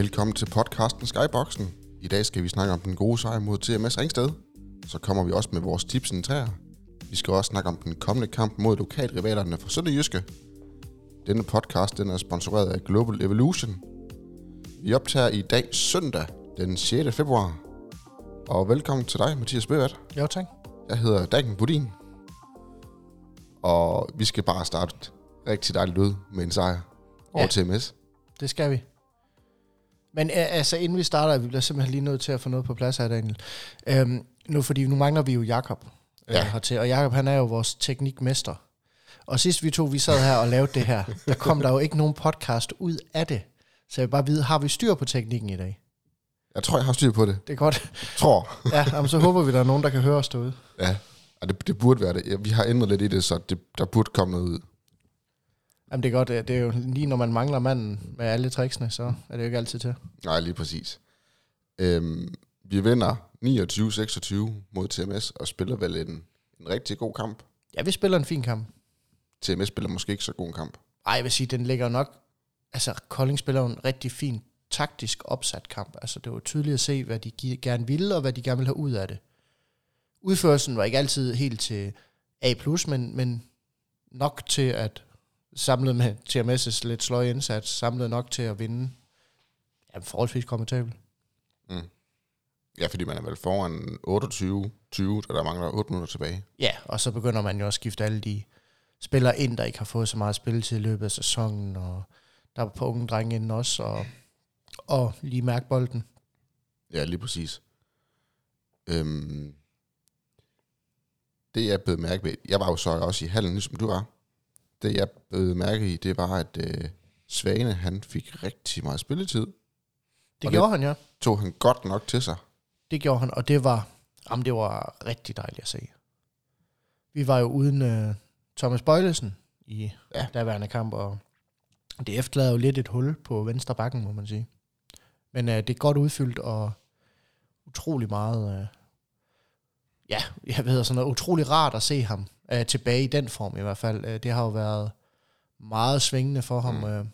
Velkommen til podcasten Skyboxen. I dag skal vi snakke om den gode sejr mod TMS Ringsted. Så kommer vi også med vores tips i træer. Vi skal også snakke om den kommende kamp mod lokalrivalerne fra Sønderjyske. Denne podcast den er sponsoreret af Global Evolution. Vi optager i dag søndag den 6. februar. Og velkommen til dig, Mathias Bøvat. Jo, tak. Jeg hedder Dagen Budin. Og vi skal bare starte rigtig dejligt ud med en sejr over Ja. TMS. Det skal vi. Men øh, altså, inden vi starter, vi bliver simpelthen lige nødt til at få noget på plads her, Daniel. Øhm, nu, fordi nu mangler vi jo Jakob øh, Ja. hertil, og Jakob han er jo vores teknikmester. Og sidst vi to, vi sad her og lavede det her, der kom der jo ikke nogen podcast ud af det. Så jeg vil bare vide, har vi styr på teknikken i dag? Jeg tror, jeg har styr på det. Det er godt. Tror. Ja, jamen, så håber vi, der er nogen, der kan høre os derude. Ja, og det, det burde være det. Ja, vi har ændret lidt i det, så det, der burde komme noget ud. Jamen, det er godt. Det er jo lige, når man mangler manden med alle tricksene, så er det jo ikke altid til. Nej, lige præcis. Øhm, vi vinder 29-26 mod TMS og spiller vel en, en rigtig god kamp. Ja, vi spiller en fin kamp. TMS spiller måske ikke så god en kamp. Ej, jeg vil sige, den ligger nok... Altså, Kolding spiller jo en rigtig fin taktisk opsat kamp. Altså, det var tydeligt at se, hvad de gerne ville, og hvad de gerne ville have ud af det. Udførelsen var ikke altid helt til A+, men, men nok til at samlet med TMS' lidt sløje indsats, samlet nok til at vinde ja, forholdsvis komfortabelt. Ja, fordi man er vel foran 28-20, da der mangler 8 minutter tilbage. Ja, og så begynder man jo at skifte alle de spillere ind, der ikke har fået så meget spilletid i løbet af sæsonen, og der er på unge drenge inden også, og, og lige mærke bolden. Ja, lige præcis. Øhm, det jeg blev mærke ved, jeg var jo så også i hallen, ligesom du var. Det jeg blev mærke i, det var, at øh, Svane, han fik rigtig meget spilletid. Det Og gjorde han, ja. Tog han godt nok til sig. Det gjorde han, og det var, jamen, det var rigtig dejligt at se. Vi var jo uden uh, Thomas Bøjlesen i Ja. daværende kamp, og det efterlader jo lidt et hul på venstre bakken, må man sige. Men uh, det er godt udfyldt, og utrolig meget, uh, ja, jeg ved sådan noget, utrolig rart at se ham uh, tilbage i den form i hvert fald. Uh, det har jo været meget svingende for ham, Mm. uh,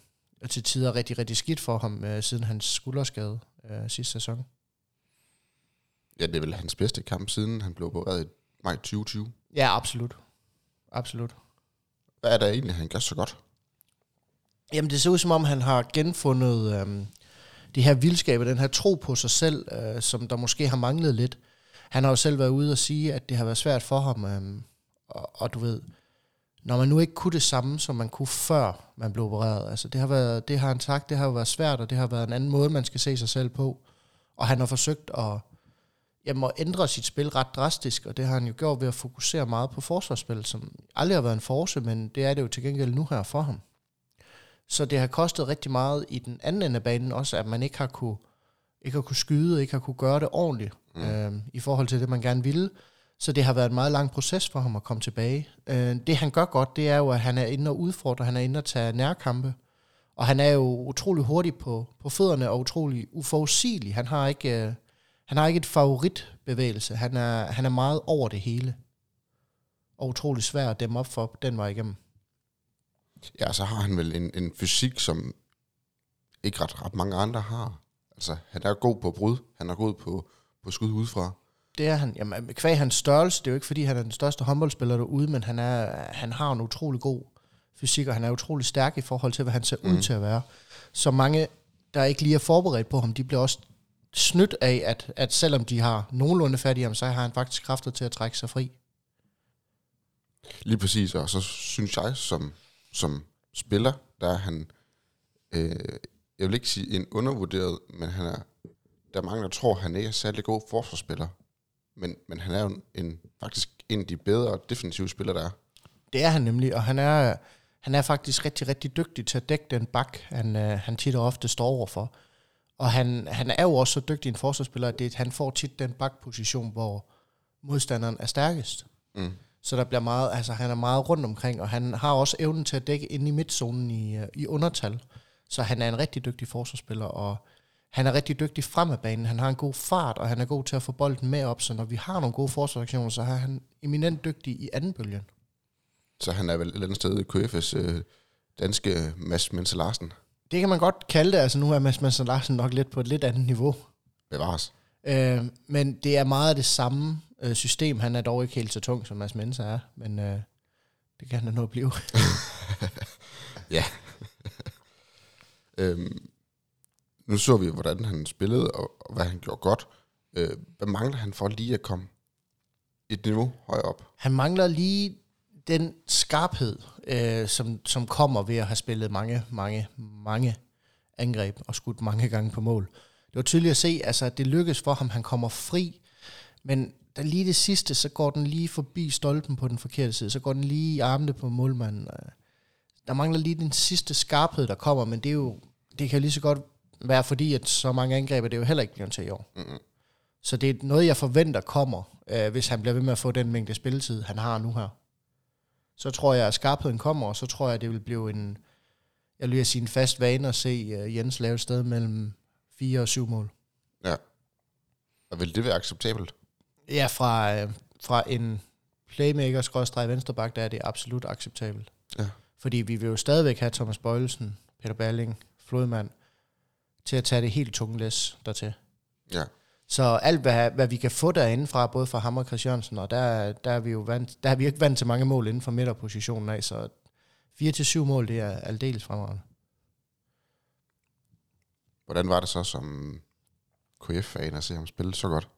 og til tider rigtig, rigtig skidt for ham, uh, siden hans skulderskade uh, sidste sæson. Ja, det er vel hans bedste kamp, siden han blev opereret i maj 2020. Ja, absolut. Absolut. Hvad er der egentlig, han gør så godt? Jamen, det ser ud som om, han har genfundet øhm, det her vildskab og den her tro på sig selv, øh, som der måske har manglet lidt. Han har jo selv været ude og sige, at det har været svært for ham, øhm, og, og du ved, når man nu ikke kunne det samme, som man kunne før man blev opereret, altså det har, været, det har han sagt, det har jo været svært, og det har været en anden måde, man skal se sig selv på. Og han har forsøgt at, jamen, at ændre sit spil ret drastisk, og det har han jo gjort ved at fokusere meget på forsvarsspil, som aldrig har været en force, men det er det jo til gengæld nu her for ham. Så det har kostet rigtig meget i den anden ende af banen også, at man ikke har kunne, ikke har kunne skyde, ikke har kunne gøre det ordentligt mm. øh, i forhold til det, man gerne ville. Så det har været en meget lang proces for ham at komme tilbage. Øh, det han gør godt, det er jo, at han er inde og udfordre, han er inde og tage nærkampe. Og han er jo utrolig hurtig på, på fødderne og utrolig uforudsigelig. Han har ikke, øh, han har ikke et favoritbevægelse. Han er, han er meget over det hele. Og utrolig svær at dæmme op for den vej igennem. Ja, så har han vel en, en fysik, som ikke ret, ret mange andre har. Altså, han er god på brud. Han er god på, på skud udefra. Det er han. Jamen, kvæg hans størrelse, det er jo ikke fordi, han er den største håndboldspiller derude, men han, er, han har en utrolig god fysik, og han er utrolig stærk i forhold til, hvad han ser mm. ud til at være. Så mange, der ikke lige er forberedt på ham, de bliver også snydt af, at, at selvom de har nogenlunde fat i ham, så har han faktisk kræfter til at trække sig fri. Lige præcis, og så synes jeg, som, som spiller, der er han, øh, jeg vil ikke sige en undervurderet, men han er, der er mange, der tror, han ikke er særlig god forsvarsspiller. Men, men han er jo en, faktisk en af de bedre defensive spillere, der er. Det er han nemlig, og han er, han er faktisk rigtig, rigtig dygtig til at dække den bak, han, øh, han tit og ofte står overfor. Og han, han er jo også så dygtig en forsvarsspiller, at det, han får tit den bakposition, hvor modstanderen er stærkest. Mm. Så der bliver meget, altså han er meget rundt omkring, og han har også evnen til at dække ind i midtzonen i, øh, i undertal. Så han er en rigtig dygtig forsvarsspiller, og han er rigtig dygtig frem af banen. Han har en god fart, og han er god til at få bolden med op, så når vi har nogle gode forsvarsaktioner, så er han eminent dygtig i anden bølgen. Så han er vel et eller andet sted KF's øh, danske Mads Mense Larsen. Det kan man godt kalde det. Altså nu er Mads Madsen Larsen nok lidt på et lidt andet niveau. Bevares. Øh, men det er meget det samme øh, system. Han er dog ikke helt så tung, som Mads Mensa er. Men øh, det kan han da nå at blive. Ja. øhm, nu så vi, hvordan han spillede, og, og hvad han gjorde godt. Øh, hvad mangler han for lige at komme et niveau højere op? Han mangler lige den skarphed, øh, som, som kommer ved at have spillet mange, mange, mange angreb og skudt mange gange på mål. Det var tydeligt at se, altså, at det lykkes for ham, han kommer fri, men da lige det sidste, så går den lige forbi stolpen på den forkerte side, så går den lige i armene på målmanden. Øh, der mangler lige den sidste skarphed, der kommer, men det er jo, det kan jo lige så godt være fordi, at så mange angreb er det jo heller ikke blevet til i år. Mm-hmm. Så det er noget, jeg forventer kommer, øh, hvis han bliver ved med at få den mængde spilletid, han har nu her. Så tror jeg, at skarpheden kommer, og så tror jeg, at det vil blive en, jeg vil sige en fast vane at se uh, Jens lave et sted mellem 4 og 7 mål. Ja. Og vil det være acceptabelt? Ja, fra, øh, fra en playmaker venstreback, der er det absolut acceptabelt. Ja. Fordi vi vil jo stadigvæk have Thomas Bøjelsen, Peter Balling, Flodmand, til at tage det helt tunge læs dertil. Ja. Så alt, hvad, hvad vi kan få derinde fra, både fra ham og Christiansen, og der, der, er vi jo vant, der er vi ikke vant til mange mål inden for midterpositionen af, så 4-7 mål, det er aldeles fremragende. Hvordan var det så som KF-fan at se ham spille så godt?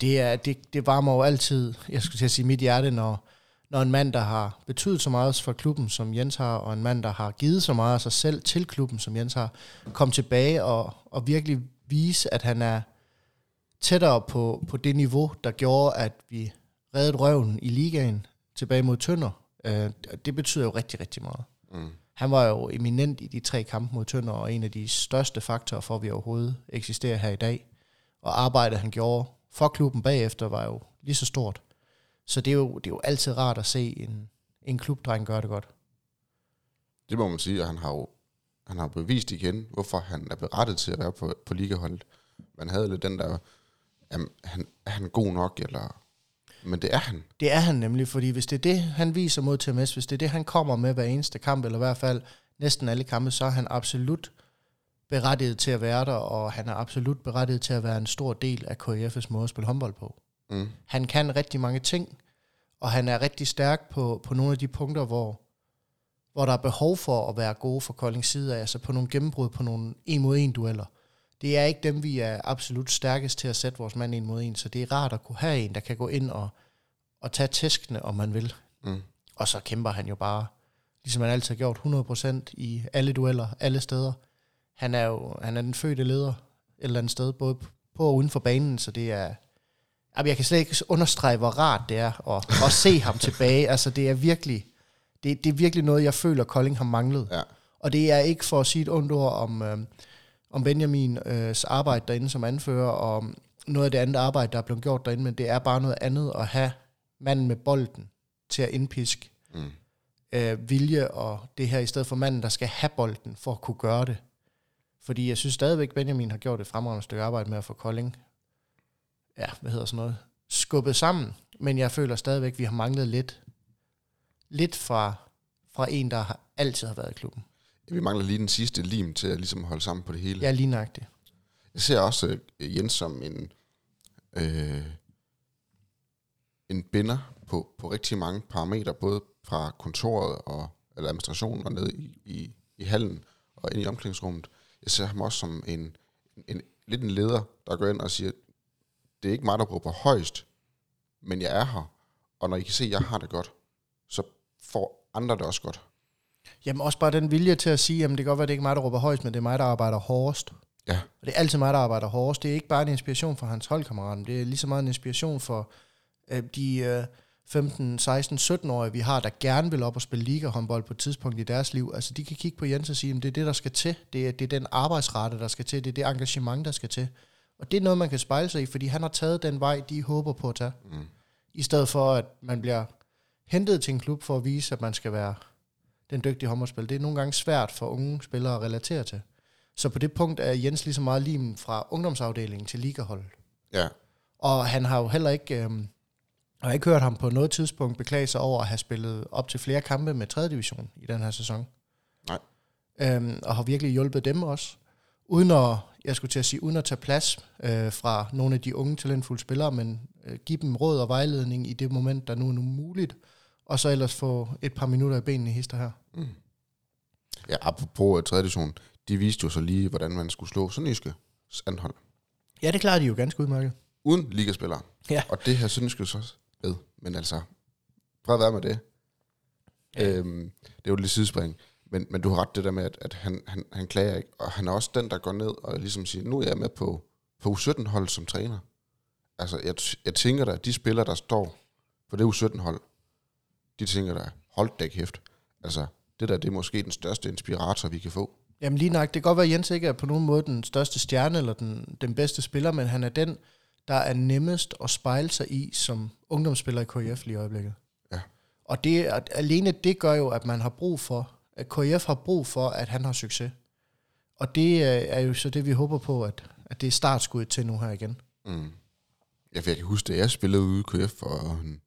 Det, er, det, det varmer jo altid, jeg skulle til at sige, mit hjerte, når, når en mand, der har betydet så meget for klubben, som Jens har, og en mand, der har givet så meget af sig selv til klubben, som Jens har, kom tilbage og, og virkelig vise, at han er tættere på, på det niveau, der gjorde, at vi reddede røven i ligaen tilbage mod Tønder. Øh, det betyder jo rigtig, rigtig meget. Mm. Han var jo eminent i de tre kampe mod Tønder, og en af de største faktorer for, at vi overhovedet eksisterer her i dag. Og arbejdet, han gjorde for klubben bagefter, var jo lige så stort. Så det er jo, det er jo altid rart at se en, en klubdreng gøre det godt. Det må man sige, og han har jo han har bevist igen, hvorfor han er berettet til at være på, på ligaholdet. Man havde lidt den der, jamen, han, er han god nok, eller... Men det er han. Det er han nemlig, fordi hvis det er det, han viser mod TMS, hvis det er det, han kommer med hver eneste kamp, eller i hvert fald næsten alle kampe, så er han absolut berettiget til at være der, og han er absolut berettiget til at være en stor del af KIF's måde at spille håndbold på. Mm. Han kan rigtig mange ting, og han er rigtig stærk på, på nogle af de punkter, hvor, hvor der er behov for at være gode for Koldings side altså på nogle gennembrud, på nogle en mod en dueller. Det er ikke dem, vi er absolut stærkest til at sætte vores mand en mod en, så det er rart at kunne have en, der kan gå ind og, og tage tæskene, om man vil. Mm. Og så kæmper han jo bare, ligesom han altid har gjort, 100% i alle dueller, alle steder. Han er jo han er den fødte leder et eller andet sted, både på og uden for banen, så det er... Jamen, jeg kan slet ikke understrege, hvor rart det er at, at se ham tilbage. Altså, det er virkelig... Det, det er virkelig noget, jeg føler, Kolding har manglet. Ja. Og det er ikke for at sige et ondt ord om, øh, om Benjamins arbejde derinde som anfører, og om noget af det andet arbejde, der er blevet gjort derinde, men det er bare noget andet at have manden med bolden til at indpiske Mm. øh, vilje og det her, i stedet for manden, der skal have bolden for at kunne gøre det. Fordi jeg synes stadigvæk, Benjamin har gjort et fremragende stykke arbejde med at få Kolding, ja, hvad hedder sådan noget, skubbet sammen. Men jeg føler stadigvæk, at vi har manglet lidt, lidt fra, fra en, der har, altid har været i klubben. Vi mangler lige den sidste lim til at ligesom holde sammen på det hele. Er lige nøjagtig. Jeg ser også øh, Jens som en, øh, en binder på, på rigtig mange parametre, både fra kontoret og eller administrationen og ned i, i, i hallen og ind i omklædningsrummet. Jeg ser ham også som en, en, lidt en leder, der går ind og siger, det er ikke mig, der råber højst, men jeg er her, og når I kan se, at jeg har det godt, så får andre det også godt. Jamen også bare den vilje til at sige, jamen det kan godt være, det er ikke mig, der råber højst, men det er mig, der arbejder hårdest. Ja. Og det er altid mig, der arbejder hårdest. Det er ikke bare en inspiration for hans holdkammerater, det er lige så meget en inspiration for øh, de øh, 15, 16, 17-årige, vi har, der gerne vil op og spille liga-håndbold på et tidspunkt i deres liv. Altså de kan kigge på Jens og sige, at det er det, der skal til. Det er, det er den arbejdsrate, der skal til. Det er det engagement, der skal til. Og det er noget, man kan spejle sig i, fordi han har taget den vej, de håber på at tage. Mm. I stedet for, at man bliver hentet til en klub for at vise, at man skal være den dygtige håndboldspiller. Det er nogle gange svært for unge spillere at relatere til. Så på det punkt er Jens lige så meget lim fra ungdomsafdelingen til ligaholdet. Ja, Og han har jo heller ikke, øhm, jeg har ikke hørt ham på noget tidspunkt beklage sig over at have spillet op til flere kampe med 3. division i den her sæson. Nej. øhm, og har virkelig hjulpet dem også. Uden at, jeg skulle til at sige, uden at tage plads øh, fra nogle af de unge talentfulde spillere, men øh, give dem råd og vejledning i det moment, der nu er nu muligt, og så ellers få et par minutter i benene i hister her. Mm. Ja, apropos uh, tredje division, de viste jo så lige, hvordan man skulle slå Sønderjyske anhold. Ja, det klarer de jo ganske udmærket. Uden ligaspillere. Ja. Og det her Sønderjyske så ved. Men altså, prøv at være med det. Ja. Ja. Øhm, det er jo et lille sidespring. Men, men du har ret det der med, at, at han, han, han klager ikke. Og han er også den, der går ned og ligesom siger, nu er jeg med på, på U17-hold som træner. Altså, jeg, jeg tænker da, at de spillere, der står på det U17-hold, de tænker da, hold da kæft. Altså, det der, det er måske den største inspirator, vi kan få. Jamen lige nok, det kan godt være, at Jens ikke er på nogen måde den største stjerne eller den, den bedste spiller, men han er den, der er nemmest at spejle sig i som ungdomsspiller i KIF lige i øjeblikket. Ja. Og det, alene det gør jo, at man har brug for, KIF har brug for, at han har succes. Og det øh, er jo så det, vi håber på, at, at det er startskuddet til nu her igen. Mm. Ja, for jeg kan huske, da jeg spillede ude i KF for en,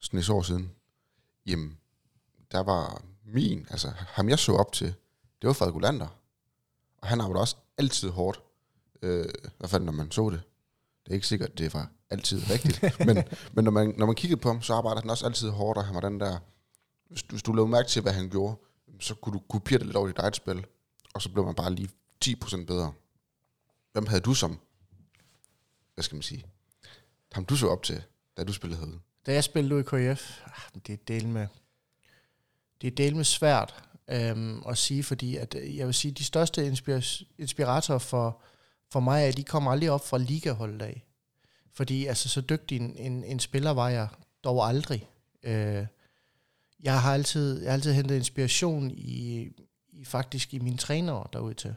sådan et år siden, jamen, der var min, altså ham jeg så op til, det var Frederik Olander. Og han arbejdede også altid hårdt. Øh, I hvert fald, når man så det. Det er ikke sikkert, det var altid rigtigt. men men når, man, når man kiggede på ham, så arbejdede han også altid hårdt, og han var den der... Hvis du, hvis du lavede mærke til, hvad han gjorde, så kunne du kopiere det lidt over dit eget spil, og så blev man bare lige 10% bedre. Hvem havde du som, hvad skal man sige, ham du så op til, da du spillede herude? Da jeg spillede ud i KF, ah, det er del med, det er del med svært øhm, at sige, fordi at, øh, jeg vil sige, de største inspir- inspiratorer for, for mig, er, de kommer aldrig op fra ligaholdet af. Fordi altså, så dygtig en, en, en spiller var jeg dog aldrig. Øh, jeg har altid, jeg har altid hentet inspiration i, i faktisk i mine trænere derude til.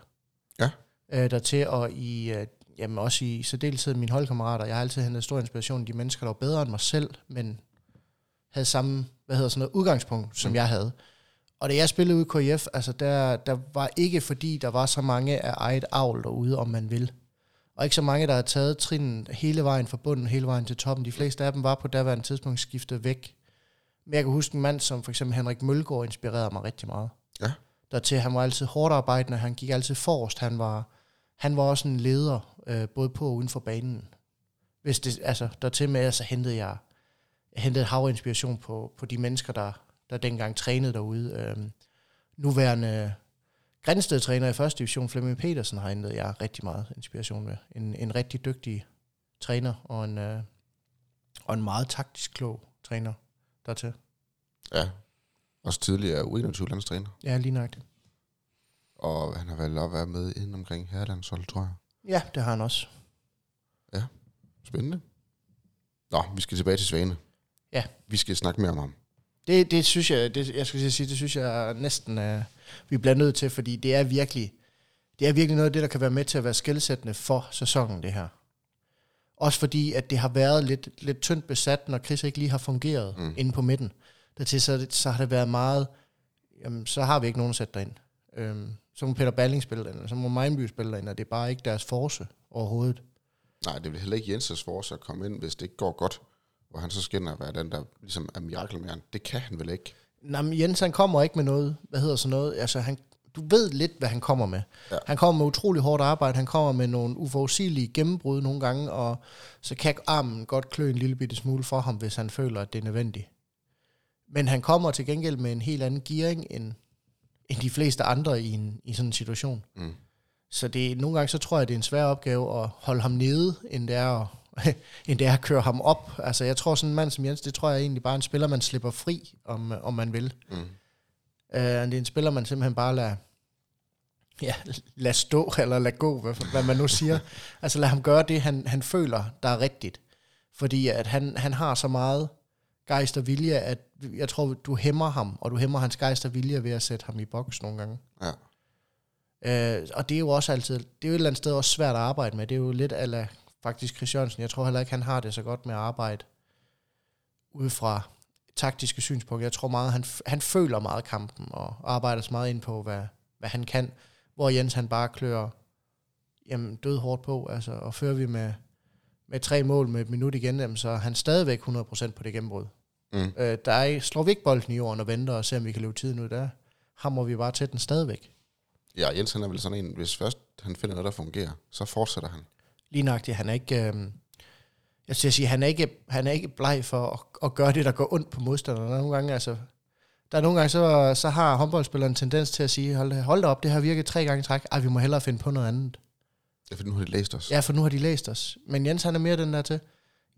Ja. Øh, dertil, og i, øh, jamen også i særdeleshed mine holdkammerater. Jeg har altid hentet stor inspiration i de mennesker, der var bedre end mig selv, men havde samme, hvad hedder sådan noget, udgangspunkt, som Mm. jeg havde. Og da jeg spillede ude i KIF, altså der, der var ikke fordi, der var så mange af eget avl derude, om man vil. Og ikke så mange, der har taget trin hele vejen fra bunden, hele vejen til toppen. De fleste af dem var på daværende tidspunkt skiftet væk. Men jeg kan huske en mand, som for eksempel Henrik Mølgaard inspirerede mig rigtig meget. Ja. Dertil, han var altid hårdt arbejdende, han gik altid forrest, han var, han var også en leder, øh, både på og uden for banen. Hvis det, altså, dertil med, så hentede jeg, jeg hentede et hav af inspiration på, på de mennesker, der, der dengang trænede derude. Øhm, nuværende Grænsted-træner i første division, Flemming Petersen, har hentet jeg rigtig meget inspiration med. En, en rigtig dygtig træner, og en, øh, og en meget taktisk klog træner dertil. Ja. Også tidligere U21-landstræner. Ja, lige nøjagtigt. Og han har vel også været med inden omkring herrelandshold, tror jeg. Ja, det har han også. Spændende. Nå, vi skal tilbage til Svane. Ja. Vi skal snakke mere om ham. Det, det synes jeg, det, jeg skal sige, det synes jeg næsten, uh, vi bliver nødt til, fordi det er virkelig, det er virkelig noget af det, der kan være med til at være skældsættende for sæsonen, det her. Også fordi, at det har været lidt, lidt tyndt besat, når Chris ikke lige har fungeret Mm. inde på midten. Dertil så, så har det været meget, jamen, så har vi ikke nogen at sætte derind. Øhm, så må Peter Balling spille derind, så må Mindby spille derind, og det er bare ikke deres force overhovedet. Nej, det vil heller ikke Jensens force at komme ind, hvis det ikke går godt. Hvor han så ind og være den, der ligesom er mirakelmæren. Det kan han vel ikke. Nej, men Jens han kommer ikke med noget, hvad hedder sådan noget, altså han, du ved lidt, hvad han kommer med. Ja. Han kommer med utrolig hårdt arbejde, han kommer med nogle uforudsigelige gennembrud nogle gange, og så kan armen godt klø en lille bitte smule for ham, hvis han føler, at det er nødvendigt. Men han kommer til gengæld med en helt anden gearing, end, end de fleste andre i, en, i sådan en situation. Mm. Så det, nogle gange så tror jeg, det er en svær opgave at holde ham nede, end det er at, end det er at køre ham op. Altså jeg tror sådan en mand som Jens, det tror jeg egentlig bare er en spiller, man slipper fri, om, om man vil. Mm. Uh, det er en spiller, man simpelthen bare lader, ja, lad stå, eller lad gå, hvad, hvad man nu siger. altså lad ham gøre det, han, han føler, der er rigtigt. Fordi at han, han har så meget gejst og vilje, at jeg tror, du hæmmer ham, og du hæmmer hans gejst og vilje ved at sætte ham i boks nogle gange. Ja. Øh, og det er jo også altid, det er jo et eller andet sted også svært at arbejde med. Det er jo lidt ala faktisk Chris Jørgensen. Jeg tror heller ikke, han har det så godt med at arbejde ud fra taktiske synspunkter. Jeg tror meget, han, han føler meget kampen og arbejder så meget ind på, hvad, hvad han kan. Hvor Jens han bare klør jamen, død hårdt på. Altså, og fører vi med, med tre mål med et minut igen, jamen, så er han stadigvæk 100% på det gennembrud. Mm. Øh, der er, slår vi ikke bolden i jorden og venter og ser, om vi kan løbe tiden ud der. Hammer vi bare til den stadigvæk. Ja, Jens han er vel sådan en, hvis først han finder noget, der fungerer, så fortsætter han. Lige nøjagtigt, han er ikke... Øh, jeg skal sige, han er ikke, han er ikke bleg for at, at gøre det, der går ondt på modstanderne. Der er nogle gange, altså, der er nogle gange, så, så har håndboldspilleren en tendens til at sige, hold, hold da op, det har virket tre gange i træk. Ej, vi må hellere finde på noget andet. Ja, for nu har de læst os. Ja, for nu har de læst os. Men Jens, han er mere den der til,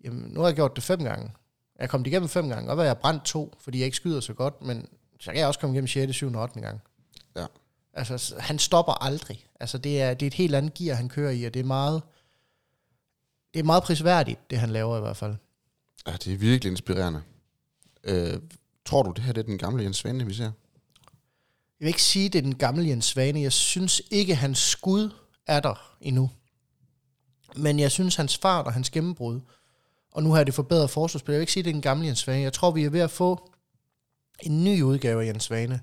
jamen, nu har jeg gjort det fem gange. Jeg kom igennem fem gange, og hvad jeg brændt to, fordi jeg ikke skyder så godt, men så kan jeg også komme igennem 6., 7. og 8. gang. Ja. Altså, han stopper aldrig. Altså, det er, det er et helt andet gear, han kører i, og det er meget, det er meget prisværdigt, det han laver i hvert fald. Ja, det er virkelig inspirerende. Øh, tror du, det her det er den gamle Jens Svane, vi ser? Jeg vil ikke sige, det er den gamle Jens Svane. Jeg synes ikke, hans skud er der endnu. Men jeg synes, hans fart og hans gennembrud, og nu har det forbedret forsvarsspil. Jeg vil ikke sige, det er den gamle Jens Svane. Jeg tror, vi er ved at få en ny udgave af Jens Svane,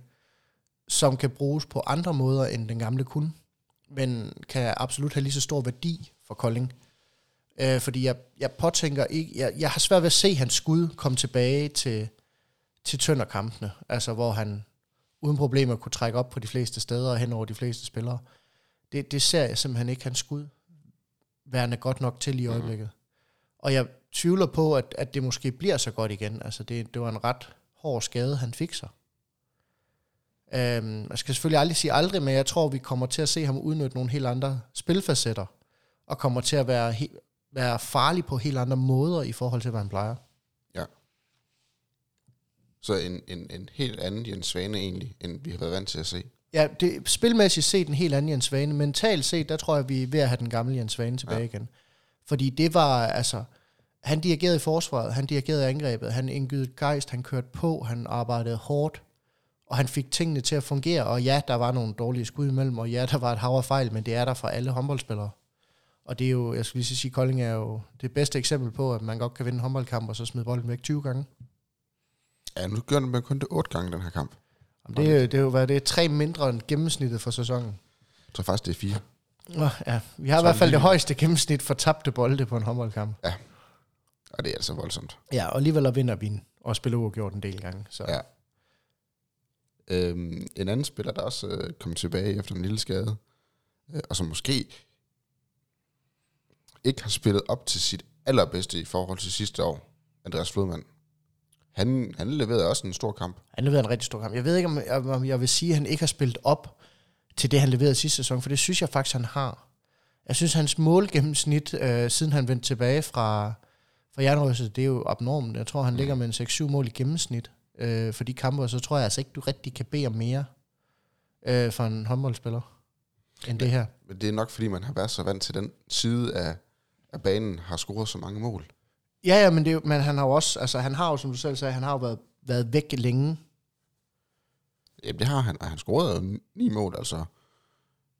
som kan bruges på andre måder, end den gamle kunne, men kan absolut have lige så stor værdi for Kolding. Øh, fordi jeg, jeg påtænker ikke, jeg, jeg har svært ved at se hans skud komme tilbage til, til tønderkampene, altså hvor han uden problemer kunne trække op på de fleste steder og hen over de fleste spillere. Det, det ser jeg simpelthen ikke hans skud værende godt nok til i øjeblikket. Og jeg tvivler på, at, at det måske bliver så godt igen. Altså det, det var en ret hård skade, han fik sig. Øhm, jeg skal selvfølgelig aldrig sige aldrig, men jeg tror, vi kommer til at se ham udnytte nogle helt andre spilfacetter, og kommer til at være, he, være farlig på helt andre måder i forhold til, hvad han plejer. Så en, en, en helt anden Jens Svane egentlig, end vi har været vant til at se. Ja, det, spilmæssigt set en helt anden Jens Svane. Mentalt set, der tror jeg, vi er ved at have den gamle Jens Svane tilbage ja. igen. Fordi det var, altså, han dirigerede i forsvaret, han dirigerede angrebet, han indgydede gejst, han kørte på, han arbejdede hårdt, og han fik tingene til at fungere. Og ja, der var nogle dårlige skud imellem, og ja, der var et hav af fejl, men det er der for alle håndboldspillere. Og det er jo, jeg skulle lige sige, Kolding er jo det bedste eksempel på, at man godt kan vinde en håndboldkamp, og så smide bolden væk 20 gange. Ja, nu gør den kun det otte gange, den her kamp. Jamen, det, er jo- det er jo hvad, det er tre mindre end gennemsnittet for sæsonen. Jeg tror faktisk, det er fire. Nå, ja. Vi har i Så hvert fald lige- det højeste gennemsnit for tabte bolde på en håndboldkamp. Og det er altså voldsomt. Ja, og alligevel vinder vi og spiller uafgjort en del gange. Så. Ja. Øhm, en anden spiller, der også øh, kom tilbage efter en lille skade, øh, og som måske ikke har spillet op til sit allerbedste i forhold til sidste år, Andreas Flodman. Han, han leverede også en stor kamp. Han leverede en rigtig stor kamp. Jeg ved ikke, om jeg, om jeg vil sige, at han ikke har spillet op til det, han leverede sidste sæson, for det synes jeg faktisk, han har. Jeg synes, hans målgennemsnit, øh, siden han vendte tilbage fra, fra jernrystet, det er jo abnormt. Jeg tror, han ligger med en 6-7 mål i gennemsnit øh, for de kampe, og så tror jeg altså ikke, du rigtig kan bede om mere øh, for en håndboldspiller end det her. Men det er nok, fordi man har været så vant til den side af, af banen, har scoret så mange mål. Ja, ja, men, det, er jo- men han har jo også, altså han har jo, som du selv sagde, han har jo været, været væk længe. Jamen, det har han, og han scorede jo ni mål, altså.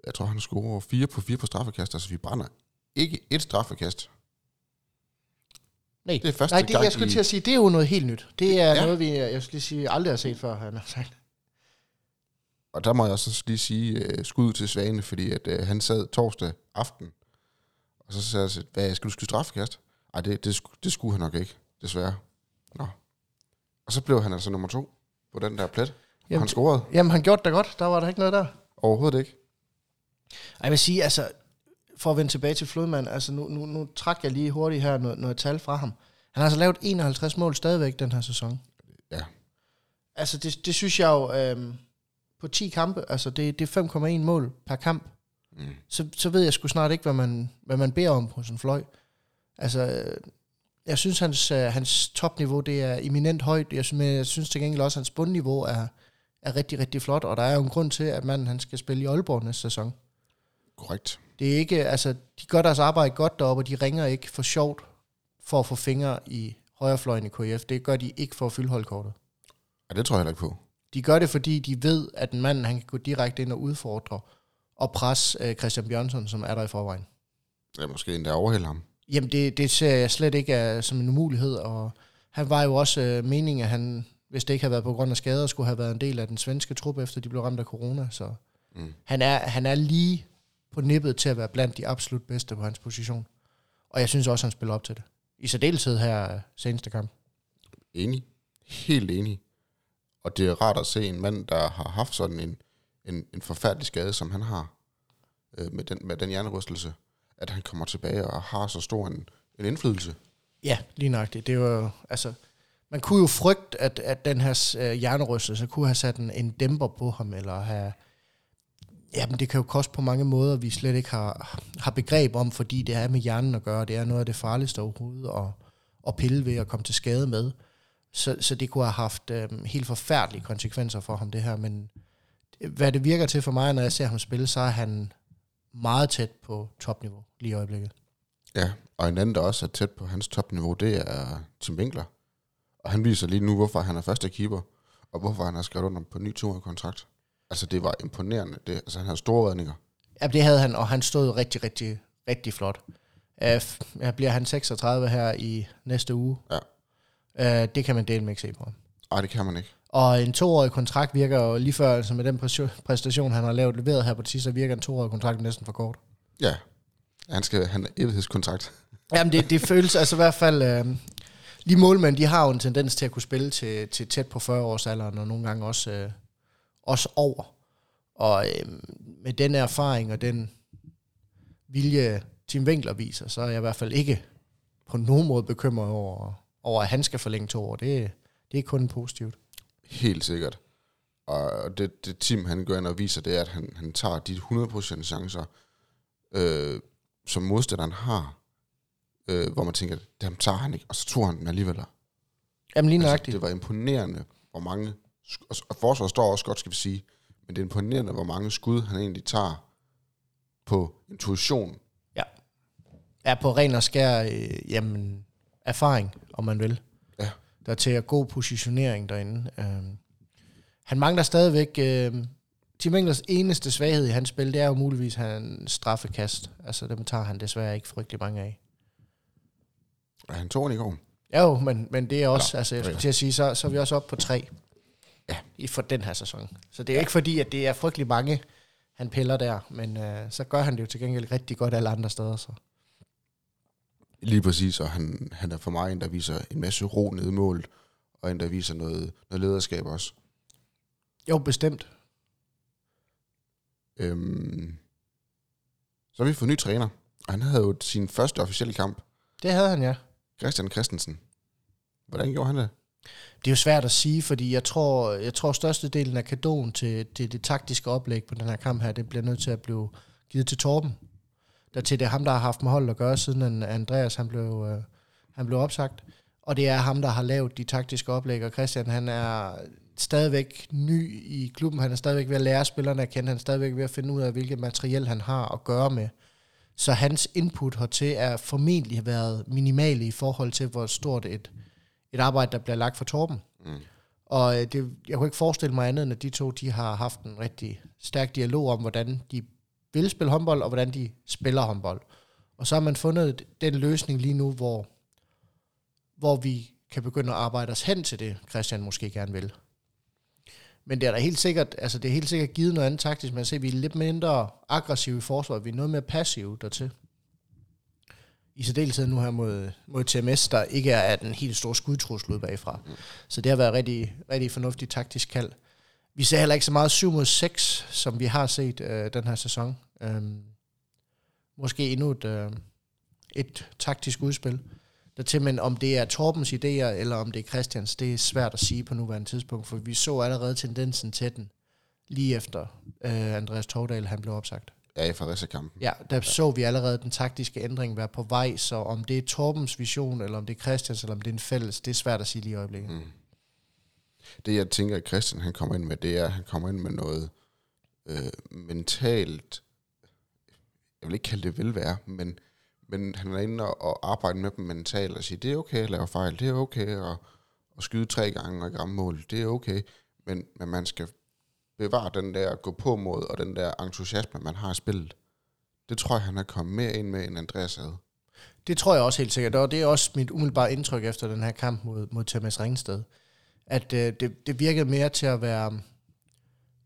Jeg tror, han scorer fire på fire på straffekast, altså vi brænder ikke et straffekast. Nej, Det er første Nej det, gang jeg skulle i- til at sige, det er jo noget helt nyt. Det er Ja. ja. noget, vi, jeg skulle lige sige, aldrig har set før, han har sagt. Og der må jeg også lige sige uh, skud til Svane, fordi at, uh, han sad torsdag aften, og så sagde jeg, så, hvad, skal du skyde straffekast? Ej, det, det, det skulle han nok ikke, desværre. Nå. Og så blev han altså nummer to på den der plet. Jamen, han scorede Jamen, han gjorde det da godt. Der var der ikke noget der. overhovedet ikke. Ej, Jeg vil sige, altså, for at vende tilbage til Flodman, altså nu, nu, nu trak jeg lige hurtigt her noget, noget tal fra ham. Han har altså lavet 51 mål stadigvæk den her sæson. Ja. Altså, det, det synes jeg jo, øhm, på 10 kampe, altså det, det er 5,1 mål per kamp. Mm. så, så ved jeg sgu snart ikke, hvad man, hvad man beder om på sådan en fløj. Altså, jeg synes, hans, øh, hans topniveau, det er eminent højt, jeg synes, men jeg synes til gengæld også, at hans bundniveau er, er rigtig, rigtig flot, og der er jo en grund til, at manden han skal spille i Aalborg næste sæson. Korrekt. Det er ikke, altså, de gør deres arbejde godt deroppe, og de ringer ikke for sjovt for at få fingre i højrefløjen i KF. Det gør de ikke for at fylde holdkortet. Ja, det tror jeg heller ikke på. De gør det, fordi de ved, at en mand han kan gå direkte ind og udfordre og presse øh, Christian Bjørnsson, som er der i forvejen. Ja, måske endda overhælde ham. Jamen, det, det ser jeg slet ikke uh, som en umulighed, og han var jo også uh, meningen, at han, hvis det ikke havde været på grund af skader, skulle have været en del af den svenske trup, efter de blev ramt af corona, så Mm. han er, han er lige på nippet til at være blandt de absolut bedste på hans position. Og jeg synes også, han spiller op til det. I særdeleshed her uh, seneste kamp. Enig. Helt enig. Og det er rart at se en mand, der har haft sådan en, en, en forfærdelig skade, som han har øh, med, den, med den hjernerystelse, at han kommer tilbage og har så stor en, en indflydelse. Ja, lige nøjagtigt. Det var altså, man kunne jo frygte, at, at den her øh, hjernerystelse kunne have sat en, en dæmper på ham, eller have... Jamen, det kan jo koste på mange måder, vi slet ikke har, har begreb om, fordi det er med hjernen at gøre. Det er noget af det farligste overhovedet at, at pille ved at komme til skade med. Så, så det kunne have haft øh, helt forfærdelige konsekvenser for ham, det her. Men øh, hvad det virker til for mig, når jeg ser ham spille, så er han meget tæt på topniveau lige i øjeblikket. Ja, og en anden, der også er tæt på hans topniveau, det er Tim Winkler. Og han viser lige nu, hvorfor han er første keeper, og hvorfor han har skrevet under på en ny kontrakt. Altså, det var imponerende. Det, altså, han havde store redninger. Ja, det havde han, og han stod rigtig, rigtig, rigtig flot. Uh, bliver han 36 her i næste uge. Ja. Uh, det kan man dele med ikke se på ham. Nej, det kan man ikke. Og en toårig kontrakt virker jo lige før, altså med den præstation, han har lavet leveret her på sidste, så virker en toårig kontrakt næsten for kort. Ja, han skal han evighedskontrakt. Jamen, det, det føles altså i hvert fald... Øh, lige målmænd, de har jo en tendens til at kunne spille til, til tæt på 40 års alderen, og nogle gange også, øh, også over. Og øh, med den erfaring og den vilje, Tim Winkler viser, så er jeg i hvert fald ikke på nogen måde bekymret over, over at han skal forlænge to år. Det, det er kun positivt. Helt sikkert. Og det, det Tim han gør og viser, det er, at han, han tager de 100% chancer, øh, som modstanderen har, øh, hvor man tænker, dem tager han ikke, og så tog han den alligevel. Jamen lige Altså, nøjagtigt. det var imponerende, hvor mange, og og forsvaret står også godt, skal vi sige, men det er imponerende, hvor mange skud han egentlig tager på intuition. Ja. Er på ren og skær, øh, jamen, erfaring, om man vil. Ja. Der er til at god positionering derinde. Øh, han mangler stadigvæk... Øh, Tim Winklers eneste svaghed i hans spil, det er jo muligvis hans straffekast. Altså, dem tager han desværre ikke frygtelig mange af. Og han tog i går. Ja jo, men, men det er også, Nå, altså jeg ja. skulle til at sige, så, så er vi også oppe på tre. Ja. I for den her sæson. Så det er ikke fordi, at det er frygtelig mange, han piller der, men øh, så gør han det jo til gengæld rigtig godt alle andre steder. Så. Lige præcis, og han, han er for mig en, der viser en masse ro nede i målet, og en, der viser noget, noget lederskab også. Jo, bestemt. Øhm, så har vi fået ny træner, og han havde jo sin første officielle kamp, Det havde han, ja. Christian Christensen. Hvordan gjorde han det? Det er jo svært at sige, fordi jeg tror, jeg tror størstedelen af kadoen til, til det taktiske oplæg på den her kamp her, det bliver nødt til at blive givet til Torben. Der til det er ham, der har haft med holdet at gøre, siden an- Andreas han blev, øh, han blev opsagt. Og det er ham, der har lavet de taktiske oplæg, og Christian han er stadigvæk ny i klubben. Han er stadigvæk ved at lære spillerne at kende. Han er stadigvæk ved at finde ud af, hvilket materiel han har at gøre med. Så hans input hertil er formentlig har været minimale i forhold til, hvor stort et, et arbejde, der bliver lagt for Torben. Mm. Og øh, det, jeg kunne ikke forestille mig andet, end at de to de har haft en rigtig stærk dialog om, hvordan de vil spille håndbold, og hvordan de spiller håndbold. Og så har man fundet den løsning lige nu, hvor, hvor vi kan begynde at arbejde os hen til det, Christian måske gerne vil. Men det er da helt sikkert, altså det er helt sikkert givet noget andet taktisk, man ser, at vi er lidt mindre aggressive i forsvaret, vi er noget mere passive dertil. I særdeleshed nu her mod, mod TMS, der ikke er den helt store skudtrussel ud bagfra. Mm. Så det har været rigtig, rigtig fornuftigt taktisk kald. Vi ser heller ikke så meget 7 mod 6, som vi har set øh, den her sæson. Øhm, måske endnu et, øh, et taktisk udspil. Dertil, men om det er Torbens idéer, eller om det er Christians, det er svært at sige på nuværende tidspunkt, for vi så allerede tendensen til den, lige efter øh, Andreas Tordal han blev opsagt. Ja, i Fredericia-kampen. Ja, der så vi allerede den taktiske ændring være på vej, så om det er Torbens vision, eller om det er Christians, eller om det er en fælles, det er svært at sige lige i øjeblikket. Mm. Det jeg tænker, at Christian han kommer ind med, det er, at han kommer ind med noget øh, mentalt, jeg vil ikke kalde det velvære, men, men han er inde og, og arbejde med dem mentalt og sige, det er okay at lave fejl, det er okay at, at skyde tre gange og ikke ramme mål, det er okay, men, men man skal bevare den der gå på mod og den der entusiasme, man har i spillet. Det tror jeg, han er kommet mere ind med, end Andreas havde. Det tror jeg også helt sikkert, og det er også mit umiddelbare indtryk efter den her kamp mod, mod Thomas Ringsted. At øh, det, det virkede mere til at være um,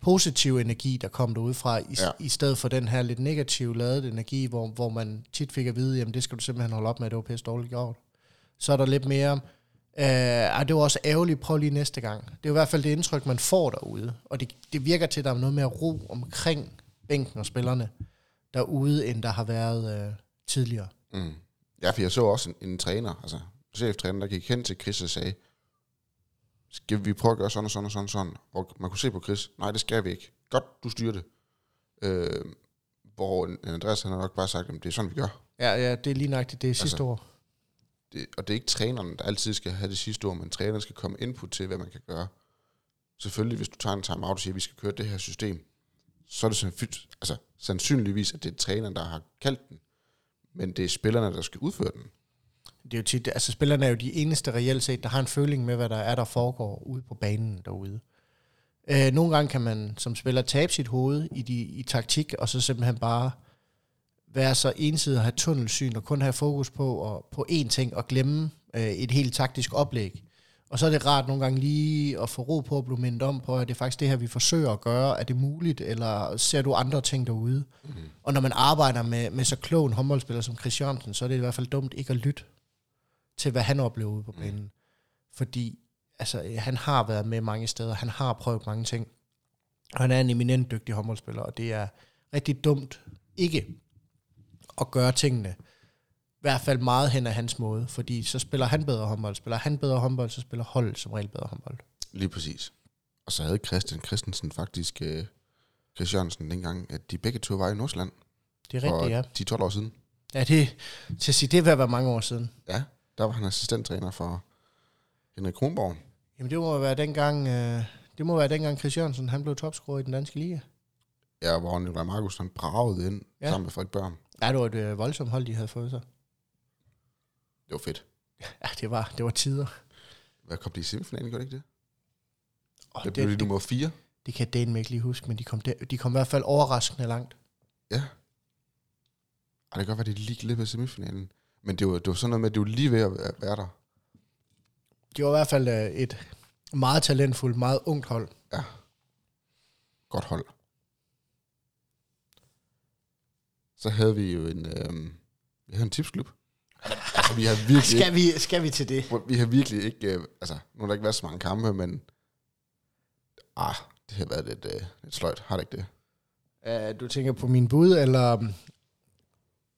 positiv energi, der kom derudefra, i, Ja. i stedet for den her lidt negativ ladet energi, hvor, hvor man tit fik at vide, jamen det skal du simpelthen holde op med, det var pisse dårligt gjort. Så er der lidt mere Uh, det var også ærgerligt, prøv lige næste gang. Det er i hvert fald det indtryk, man får derude. Og det, det virker til, at der er noget mere ro omkring bænken og spillerne derude, end der har været uh, tidligere. Mm. Ja, for jeg så også en, en træner, altså cheftræner, der gik hen til Chris og sagde, skal vi prøve at gøre sådan og sådan og sådan og sådan? Og man kunne se på Chris, nej, det skal vi ikke. Godt, du styrer det. Øh, hvor Andreas han har nok bare sagt, at det er sådan, vi gør. Ja, ja, det er lige nøjagtigt det er sidste altså, år. Det, og det er ikke træneren, der altid skal have det sidste ord, men træneren skal komme input til, hvad man kan gøre. Selvfølgelig, hvis du tager en time-out og siger, at vi skal køre det her system, så er det sandsynligvis, altså, sandsynligvis, at det er træneren, der har kaldt den, men det er spillerne, der skal udføre den. Det er jo tit, altså spillerne er jo de eneste reelt set, der har en føling med, hvad der er, der foregår ude på banen derude. Øh, nogle gange kan man som spiller tabe sit hoved i, de, i taktik, og så simpelthen bare være så ensidig og have tunnelsyn, og kun have fokus på, og, på én ting, og glemme øh, et helt taktisk oplæg. Og så er det rart nogle gange lige at få ro på at blive mindet om på, at det er faktisk det her, vi forsøger at gøre. Er det muligt, eller ser du andre ting derude? Mm. Og når man arbejder med, med så klog en håndboldspiller som Chris Jørgensen, så er det i hvert fald dumt ikke at lytte til, hvad han oplever ude på mm. banen. Mm. Fordi altså, han har været med mange steder, han har prøvet mange ting, og han er en eminent dygtig håndboldspiller, og det er rigtig dumt ikke at gøre tingene, i hvert fald meget hen af hans måde, fordi så spiller han bedre håndbold, spiller han bedre håndbold, så spiller holdet som regel bedre håndbold. Lige præcis. Og så havde Christian Christensen faktisk, uh, Chris Jørgensen dengang, at de begge to var i Nordsjælland. Det er rigtigt, ja. 10-12 år siden. Ja, det, til at sige, det vil være mange år siden. Ja, der var han assistenttræner for Henrik Kronborg. Jamen det må være dengang, øh, det må være dengang Chris Jørgensen, han blev topscorer i den danske liga. Ja, hvor Nikolaj Markus han bragede ind ja. sammen med Frederik Børn. Ja, det var et øh, voldsomt hold, de havde fået sig. Det var fedt. Ja, det var, det var tider. Hvad kom de i semifinalen, gjorde det ikke det? Oh, det, det blev de nummer 4. Det kan Dan ikke lige huske, men de kom, der, de kom i hvert fald overraskende langt. Ja. Ej, det kan godt være, de lige glemt semifinalen. Men det var, det var sådan noget med, at det var lige ved at være der. Det var i hvert fald øh, et meget talentfuldt, meget ungt hold. Ja. Godt hold. Så havde vi jo en, øh, vi havde en tipsklub. Altså, vi har virkelig skal, vi, skal vi til det? Vi har virkelig ikke, øh, altså, nu har der ikke været så mange kampe, men ah, det har været lidt, øh, lidt sløjt, har det ikke det? Uh, du tænker på min bud, eller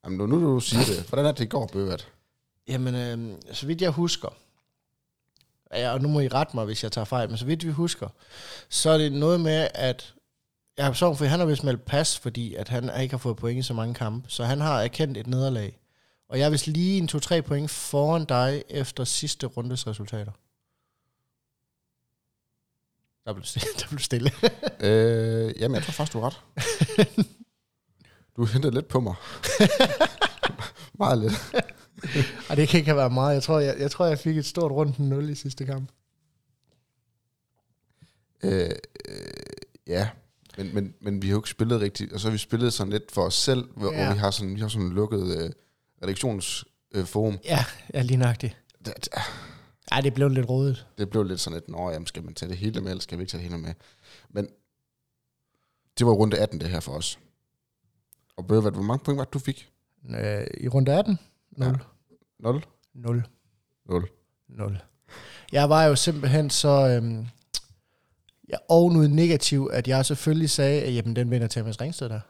Jamen, nu, nu du siger det. Hvordan er det, i går, Bøvat? Jamen, øh, så vidt jeg husker, ja, og nu må I rette mig, hvis jeg tager fejl, men så vidt vi husker, så er det noget med, at jeg har så for han har vist meldt pas, fordi at han ikke har fået point i så mange kampe, så han har erkendt et nederlag. Og jeg er vist lige en 2-3 point foran dig efter sidste rundes resultater. Der blev stille. Der blev stille. øh, jamen, jeg tror faktisk, du er ret. Du hentede lidt på mig. meget lidt. Ej, det kan ikke have været meget. Jeg tror, jeg, jeg, tror, jeg fik et stort rundt 0 i sidste kamp. Øh, øh, ja, men, men, men vi har jo ikke spillet rigtigt, og så har vi spillet sådan lidt for os selv, hvor, ja. vi har sådan, vi har sådan en lukket øh, redaktionsforum. Øh, ja, ja, lige nøjagtigt. Ej, det blev lidt rodet. Det blev lidt sådan lidt, nå, jamen, skal man tage det hele med, eller skal vi ikke tage det hele med? Men det var runde 18 det her for os. Og Bøvert, hvor mange point var det, du fik? Øh, I runde 18? 0. Ja. 0? 0. 0. 0. Jeg var jo simpelthen så... Øhm, jeg ovenud negativ, at jeg selvfølgelig sagde, at jamen, den vinder Thomas Ringsted der.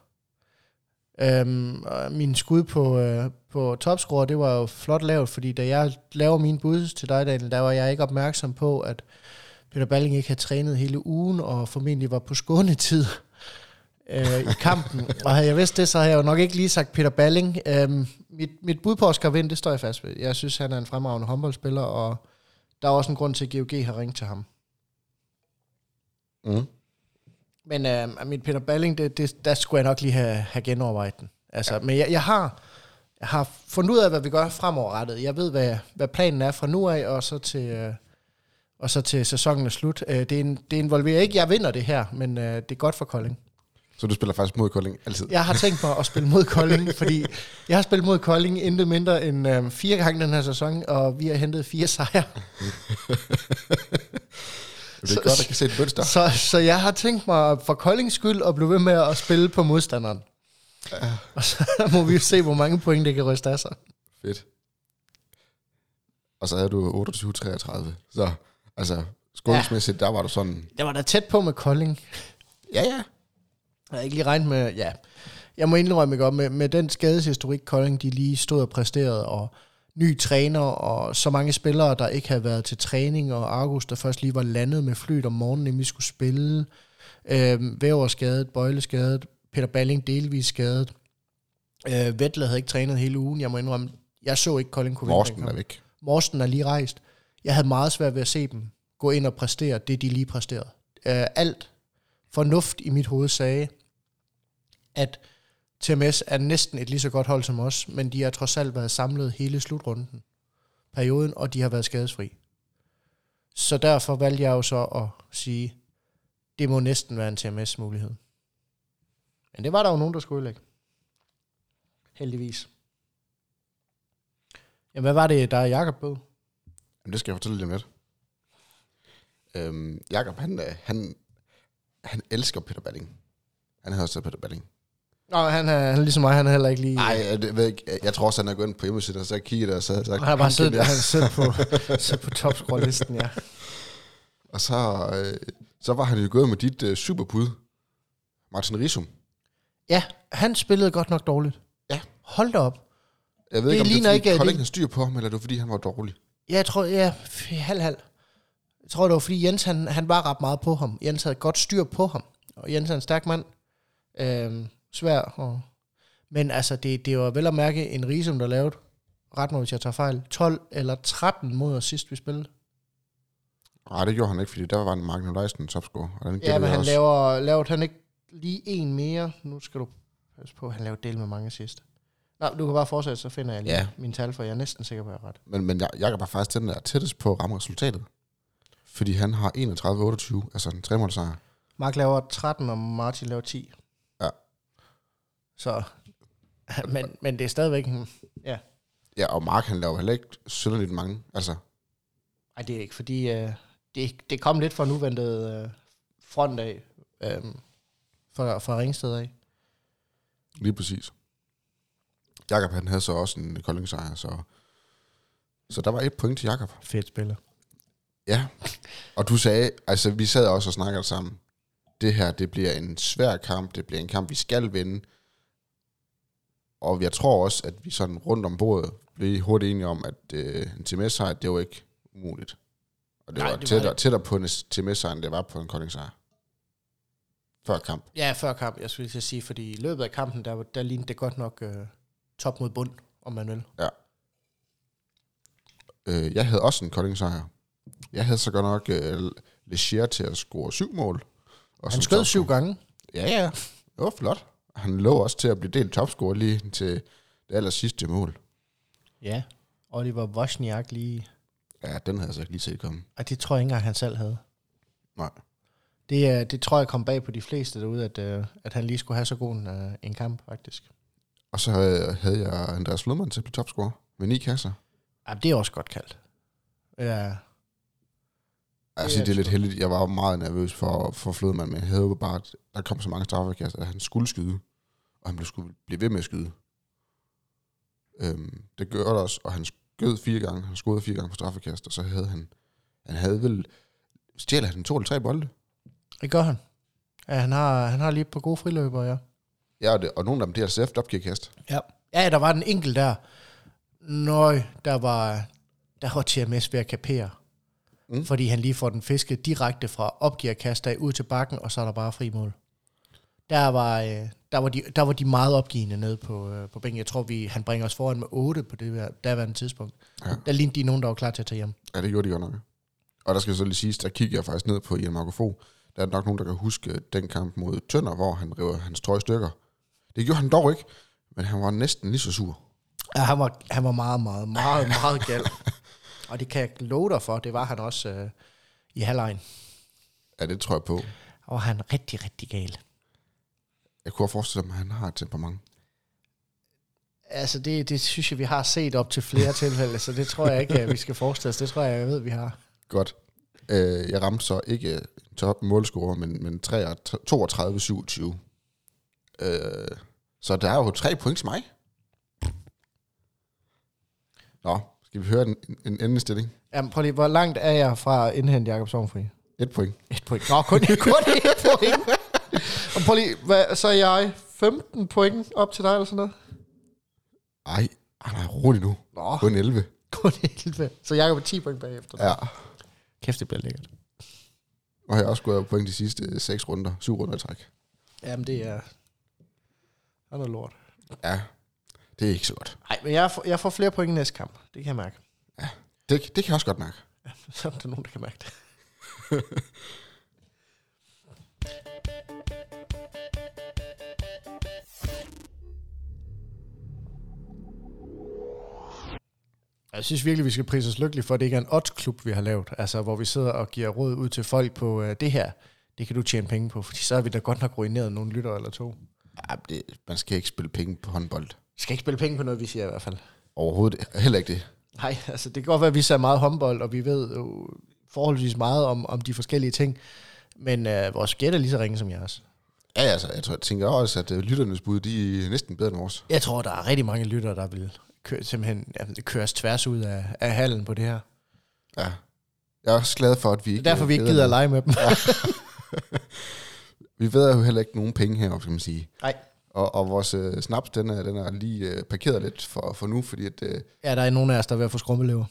Øhm, og min skud på, øh, på topscore, det var jo flot lavet, fordi da jeg laver min bud til dig, Daniel, der var jeg ikke opmærksom på, at Peter Balling ikke havde trænet hele ugen, og formentlig var på skånetid øh, i kampen. og havde jeg vidst det, så havde jeg jo nok ikke lige sagt Peter Balling. Øh, mit, mit bud på Oscar Vind, det står jeg fast ved. Jeg synes, han er en fremragende håndboldspiller, og der er også en grund til, at GOG har ringet til ham. Mm. Men øh, mit Peter Balling, det, det, der skulle jeg nok lige have, have genovervejet den. Altså, ja. Men jeg, jeg har... Jeg har fundet ud af, hvad vi gør fremoverrettet. Jeg ved, hvad, hvad planen er fra nu af, og så til, øh, og så til sæsonen er slut. Øh, det, en, det involverer ikke, jeg vinder det her, men øh, det er godt for Kolding. Så du spiller faktisk mod Kolding altid? Jeg har tænkt mig at spille mod Kolding, fordi jeg har spillet mod Kolding intet mindre end øh, fire gange den her sæson, og vi har hentet fire sejre. det er så, godt, at kan se et mønster. Så, så jeg har tænkt mig for Koldings skyld at blive ved med at spille på modstanderen. Ja. Og så må vi jo se, hvor mange point det kan ryste af sig. Fedt. og så havde du 28-33. Så altså, skålingsmæssigt, ja. der var du sådan... Det var da tæt på med Kolding. Ja, ja. Jeg har ikke lige regnet med, ja. Jeg må indrømme godt, med, med den skadeshistorik, Kolding de lige stod og præsterede, og ny træner, og så mange spillere, der ikke havde været til træning, og Argus, der først lige var landet med flyet om morgenen, inden vi skulle spille. Øh, Væver skadet, Bøjle skadet, Peter Balling delvis skadet. Øh, Vettel havde ikke trænet hele ugen, jeg må indrømme. Jeg så ikke Kolding kunne Morsten er væk. Morsten er lige rejst. Jeg havde meget svært ved at se dem gå ind og præstere det, de lige præsterede. Uh, alt fornuft i mit hoved sagde, at TMS er næsten et lige så godt hold som os, men de har trods alt været samlet hele slutrunden, perioden, og de har været skadesfri. Så derfor valgte jeg jo så at sige, det må næsten være en TMS-mulighed. Men det var der jo nogen, der skulle ødelægge. Heldigvis. Jamen, hvad var det, der er Jakob på? Jamen, det skal jeg fortælle lidt om lidt. Øhm, Jakob, han, øh, han, han elsker Peter Balling. Han har også Peter Balling. Nå, han er, han er ligesom mig, han er heller ikke lige... Nej, jeg, ved ikke, jeg tror også, han er gået ind på hjemmesiden, og så kigget der, og så, så han har bare siddet, han siddet på, siddet på topscore-listen, ja. Og så, øh, så var han jo gået med dit øh, superbud, Martin Risum. Ja, han spillede godt nok dårligt. Ja. Hold da op. Jeg ved Det ikke, om det er, ikke, fordi at Kolding det- har styr på ham, eller er det fordi, han var dårlig? Ja, jeg tror, ja, f- halv halv. Jeg tror, det var, fordi Jens, han, han var ret meget på ham. Jens havde godt styr på ham. Og Jens er en stærk mand. Øhm, svær. Og, men altså, det, det var vel at mærke en Risum, der lavede, ret mig, hvis jeg tager fejl, 12 eller 13 mod os sidst, vi spillede. Nej, det gjorde han ikke, fordi der var en Mark Leisten topscorer. Og den Ja, men jeg han også. laver, lavede han ikke lige en mere. Nu skal du passe på, han lavede del med mange sidst. Nå, du kan bare fortsætte, så finder jeg lige Ja. mine tal, for jeg er næsten sikker på, at jeg er ret. Men, men jeg, Jakob er faktisk den, der er tættest på at ramme resultatet. Fordi han har 31-28, altså en tremålsejr. Mark laver 13, og Martin laver 10. Så, men, men det er stadigvæk, en- ja. Ja, og Mark han laver heller ikke synderligt mange. Altså, Ej, det er ikke, fordi øh, det, det kom lidt fra nuventet øh, front af, øh, fra, fra Ringsted af. lige præcis. Jakob han havde så også en koldingsejr, så, så der var et point til Jakob. Fedt spiller. Ja, og du sagde, altså vi sad også og snakkede sammen, det her, det bliver en svær kamp, det bliver en kamp, vi skal vinde. Og jeg tror også, at vi sådan rundt om bordet blev hurtigt enige om, at øh, en TMS-sejr, det var ikke umuligt. Og det Nej, var det var tættere, det. tættere på en TMS-sejr, end det var på en koldingsejr. Før kamp. Ja, før kamp, jeg skulle lige sige, fordi i løbet af kampen, der, var- der lignede det godt nok øh, top mod bund, om man vil. Øh, jeg havde også en koldingsejr. Jeg havde så godt nok øh, Legier til at score syv mål. Og Han skød syv gange. Ja, ja. Det var flot. Han lå også til at blive delt topscorer lige til det aller sidste mål. Ja. Oliver Wozniak lige... Ja, den havde jeg så ikke lige set komme. Og det tror jeg ikke engang, han selv havde. Nej. Det, er- det tror jeg kom bag på de fleste derude, at, øh, at han lige skulle have så god en, øh, en kamp, faktisk. Og så havde, havde jeg Andreas Flodman til at blive topscorer med ni kasser. Ja, det er også godt kaldt. Ja, Jeg Det er det er lidt heldigt. Jeg var meget nervøs for, for Flodman, men jeg havde jo bare, at der kom så mange straffekast, at han skulle skyde. Og han blev skulle blive ved med at skyde. Øhm, det gør det også, og han skød fire gange. Han skød fire gange på straffekast, og så havde han, han havde vel, stjæler han to eller tre bolde? det gør han. Ja, han har, han har lige på gode friløber, ja. Ja, og, det, og nogle af dem, det er altså opgearkast. Ja. Ja, der var en enkelt der. Nøj, der var, der var TMS ved at kapere. Mm. Fordi han lige får den fisket direkte fra opgiverkast af ud til bakken, og så er der bare fri mål. Der var, øh, der var, de, der var de meget opgivende nede på, øh, på bænken. Jeg tror, vi, han bringer os foran med 8 på det der, daværende tidspunkt. Ja. Der lignede de nogen, der var klar til at tage hjem. Ja, det gjorde de godt nok. Og der skal så lige siges, der kigger jeg faktisk ned på Ian Marco Fogh. Der er nok nogen, der kan huske den kamp mod Tønder, hvor han river hans trøje i stykker. Det gjorde han dog ikke, men han var næsten lige så sur. Ja, han var, han var meget, meget, meget, meget gal. og det kan jeg love dig for, det var han også øh, i halvlejen. Ja, det tror jeg på. Og han rigtig, rigtig gal. Jeg kunne forestille mig, at han har et temperament. Altså, det, det synes jeg, vi har set op til flere tilfælde, så det tror jeg ikke, at vi skal forestille os. Det tror jeg, jeg ved, vi har. Godt. Øh, jeg ramte så ikke en top målscorer, men, men 32-27. Øh, så der er jo tre point til mig. Nå, Skal vi høre en, en endelig stilling? Jamen, prøv lige, hvor langt er jeg fra at indhente Jacob Sovnfri? Et point. Et point. Nå, kun, kun et point. Og prøv lige, hvad, så er jeg 15 point op til dig, eller sådan noget? Ej, ej nej, rolig nu. Nå, Kun 11. kun 11. Så Jacob er 10 point bagefter. Ja. Kæft, det bliver lækkert. Og jeg har også gået point de sidste øh, seks runder. Syv runder i træk. Jamen, det er... Det er lort. Ja, det er ikke så godt. Nej, men jeg får, jeg får flere point i næste kamp. Det kan jeg mærke. Det, det kan jeg også godt mærke. Så er der nogen, der kan mærke det. Jeg synes virkelig, vi skal prise os lykkelige for, at det ikke er en odds-klub, vi har lavet. Altså, hvor vi sidder og giver råd ud til folk på uh, det her. Det kan du tjene penge på, fordi så har vi da godt nok ruineret nogle lytter eller to. Ja, det, man skal ikke spille penge på håndbold. Skal ikke spille penge på noget, vi siger i hvert fald. Overhovedet heller ikke det. Nej, altså det kan godt være, at vi ser meget håndbold, og vi ved jo forholdsvis meget om, om de forskellige ting. Men øh, vores gæt er lige så ringe som jeres. Ja, altså, jeg, tror, jeg tænker også, at uh, lytternes bud, de er næsten bedre end vores. Jeg tror, der er rigtig mange lyttere, der vil køre, simpelthen det køres tværs ud af, af hallen på det her. Ja. Jeg er også glad for, at vi Det ikke... er derfor, vi ikke beder gider at lege med dem. Vi ved jo heller ikke nogen penge heroppe, skal man sige. Nej. Og, og vores øh, snaps, den er, den er lige øh, parkeret lidt for, for nu, fordi at... Øh, Ja, der er nogen af os, der er ved at få skrummelever.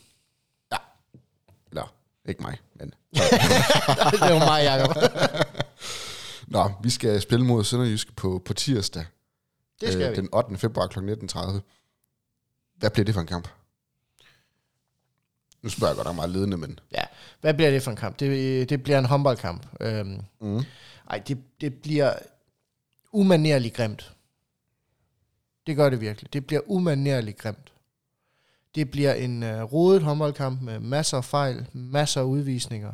eller, ikke mig, men... det er jo mig, Jacob. Nå, vi skal spille mod Sønderjysk på, på tirsdag. Det skal øh, vi. Den 8. februar kl. 19.30. Hvad bliver det for en kamp? Nu spørger jeg godt nok meget ledende, men... Ja, hvad bliver det for en kamp? Det, det bliver en håndboldkamp. Øhm, Mm. ej, det, det bliver umanerligt grimt. Det gør det virkelig. Det bliver umanerligt grimt. Det bliver en uh, rodet håndboldkamp med masser af fejl, masser af udvisninger,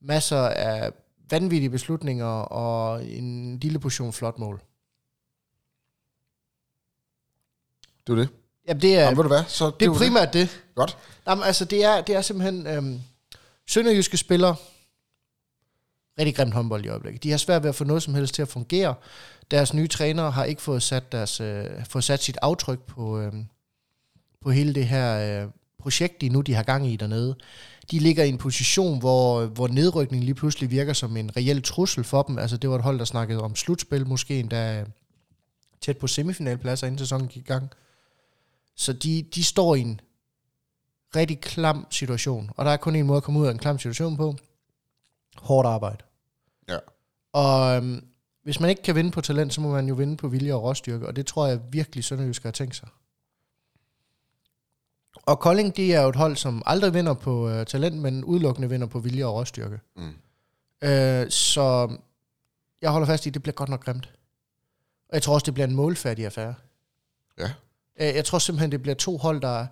masser af vanvittige beslutninger og en lille portion flot mål. Det var det. Jamen, det er, Jamen, ved du hvad? Så, det er var primært det. Det. Godt. Jamen, altså, det er, det er simpelthen... Øhm, Sønderjyske spiller rigtig grimt håndbold i øjeblikket. De har svært ved at få noget som helst til at fungere. Deres nye træner har ikke fået sat, deres, øh, fået sat sit aftryk på, øh, på hele det her øh, projekt, de nu de har gang i dernede. De ligger i en position, hvor, hvor nedrykning lige pludselig virker som en reel trussel for dem. Altså, det var et hold, der snakkede om slutspil, måske endda øh, tæt på semifinalpladser, inden sæsonen gik i gang. Så de, de står i en rigtig klam situation. Og der er kun en måde at komme ud af en klam situation på. Hårdt arbejde. Ja. Og øhm, hvis man ikke kan vinde på talent, så må man jo vinde på vilje og råstyrke. Og det tror jeg virkelig Sønderjysk har tænkt sig. Og Kolding, det er jo et hold, som aldrig vinder på øh, talent, men udelukkende vinder på vilje og råstyrke. Mm. Øh, så jeg holder fast i, at det bliver godt nok grimt. Og jeg tror også, det bliver en målfærdig affære. Ja. Øh, Jeg tror simpelthen, det bliver to hold, der,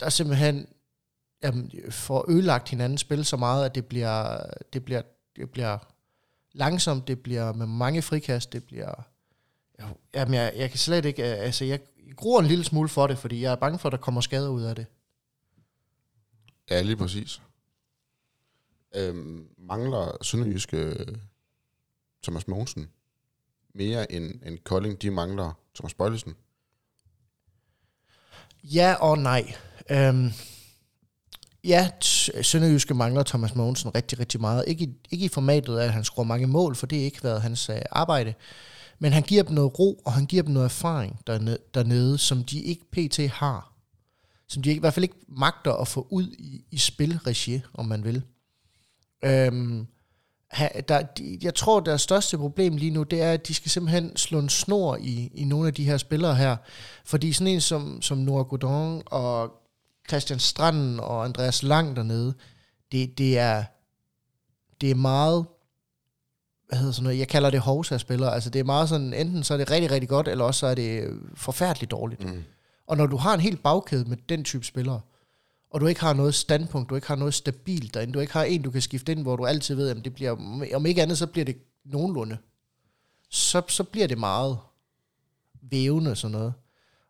der simpelthen jamen, får ødelagt hinandens spil så meget, at det bliver, det bliver, det bliver langsomt, det bliver med mange frikast, det bliver... Jamen, jeg, jeg kan slet ikke... øh, Altså, jeg gruer en lille smule for det, fordi jeg er bange for, at der kommer skader ud af det. Ja, lige præcis. Øhm, mangler Sønderjyske øh, Thomas Mogensen mere end, end Kolding, de mangler Thomas Bøjlesen. Ja og nej. Øhm, ja, Sønderjyske mangler Thomas Mogensen rigtig, rigtig meget. Ikke i, ikke i formatet at han scorer mange mål, for det har ikke været hans øh, arbejde. Men han giver dem noget ro, og han giver dem noget erfaring dernede, dernede som de ikke pt. har. Som de ikke, i hvert fald ikke magter at få ud i, i spilregi, om man vil. Øhm, ha, der, de, jeg tror, deres største problem lige nu, det er, at de skal simpelthen slå en snor i, i nogle af de her spillere her. Fordi sådan en som, som Nora Godon og Christian Stranden og Andreas Lang dernede, det, det er det er meget hvad hedder sådan noget, jeg kalder det hovsa-spillere. Altså det er meget sådan, enten så er det rigtig, rigtig godt, eller også så er det forfærdeligt dårligt. Mm. Og når du har en helt bagkæde med den type spillere, og du ikke har noget standpunkt, du ikke har noget stabilt derinde, du ikke har en, du kan skifte ind, hvor du altid ved, at det bliver, om ikke andet, så bliver det nogenlunde. Så, så bliver det meget vævende sådan noget.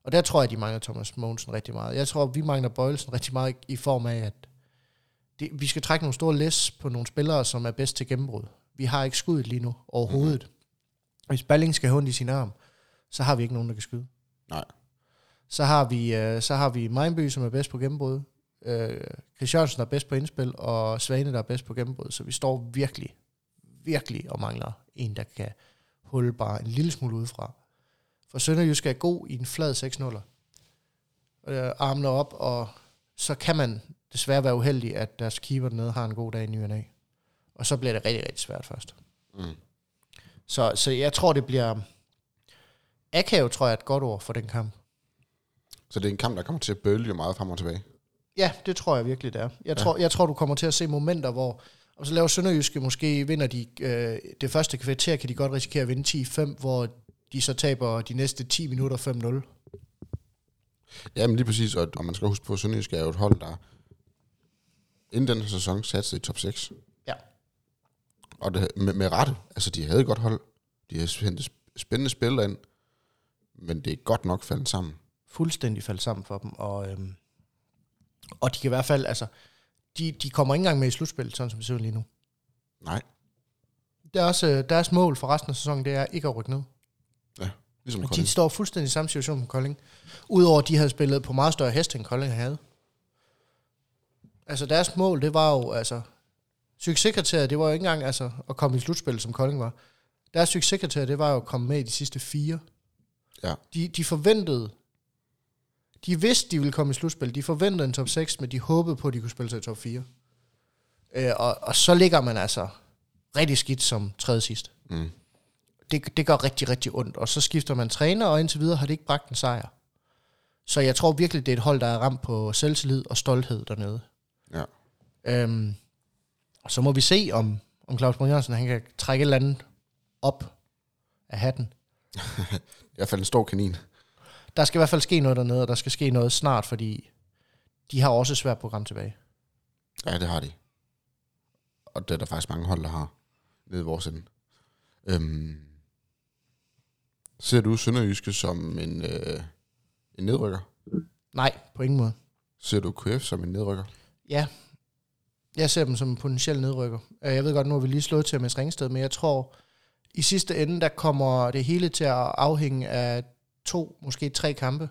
Og der tror jeg, de mangler Thomas Mogensen rigtig meget. Jeg tror, vi mangler Bøjelsen rigtig meget i form af, at det, vi skal trække nogle store læs på nogle spillere, som er bedst til gennembrud. Vi har ikke skuddet lige nu overhovedet. Mm. Hvis Balling skal have i sin arm, så har vi ikke nogen, der kan skyde. Nej. Så har vi, øh, så har vi Mindby, som er bedst på gennembrud. Øh, Chris Jørgensen er bedst på indspil, og Svane, der er bedst på gennembrud. Så vi står virkelig, virkelig og mangler en, der kan holde bare en lille smule udefra. For Sønderjysk er god i en flad 6-0. Øh, armene op, og så kan man desværre være uheldig, at deres keeper dernede har en god dag i ny og. Og så bliver det rigtig, rigtig svært først. Mm. Så, så jeg tror, det bliver... Akav, tror jeg, er et godt ord for den kamp. Så det er en kamp, der kommer til at bølge meget frem og tilbage. Ja, det tror jeg virkelig, det er. Jeg, tror, jeg tror, du kommer til at se momenter, hvor... Og så laver Sønderjyske måske, vinder de... Øh, det første kvarter kan de godt risikere at vinde 10-5, hvor de så taber de næste 10 minutter 5-0. Jamen lige præcis, og, og man skal huske på, at Sønderjysk er jo et hold, der inden den her sæson satte i top 6. Ja. Og det, med, med rette, altså de havde et godt hold, de har hentet spændende spillere ind, men det er godt nok faldet sammen. Fuldstændig faldt sammen for dem, og, øhm, og de kan i hvert fald, altså, de, de kommer ikke engang med i slutspillet, sådan som det ser lige nu. Nej, Deres, øh, deres mål for resten af sæsonen, det er ikke at rykke ned. Ligesom Kolding. de står fuldstændig i samme situation som Kolding. Udover at de havde spillet på meget større hest, end Kolding havde. Altså deres mål, det var jo, altså, succeskriteriet, det var jo ikke engang altså, at komme i slutspil, som Kolding var. Deres succeskriteriet, det var jo at komme med i de sidste fire. Ja. De, de forventede, de vidste, de ville komme i slutspil. De forventede en top 6, men de håbede på, at de kunne spille sig i top 4. Øh, og, og så ligger man altså rigtig skidt som tredje sidst Mm. Det, det gør rigtig, rigtig ondt. Og så skifter man træner, og indtil videre har det ikke bragt en sejr. Så jeg tror virkelig, det er et hold, der er ramt på selvtillid og stolthed dernede. Ja. Øhm, så må vi se, om, om Claus Brun Jørgensen, han kan trække et eller andet op af hatten. I hvert fald en stor kanin. Der skal i hvert fald ske noget dernede, og der skal ske noget snart, fordi de har også et svært program tilbage. Ja, det har de. Og det er der faktisk mange hold, der har nede i vores ende. Øhm, ser du Sønderjyske som en, øh, en nedrykker? Nej, på ingen måde. Ser du KF som en nedrykker? Ja, jeg ser dem som en potentiel nedrykker. Øh, Jeg ved godt, nu har vi lige slået til med Ringsted, men jeg tror, i sidste ende, der kommer det hele til at afhænge af to, måske tre kampe.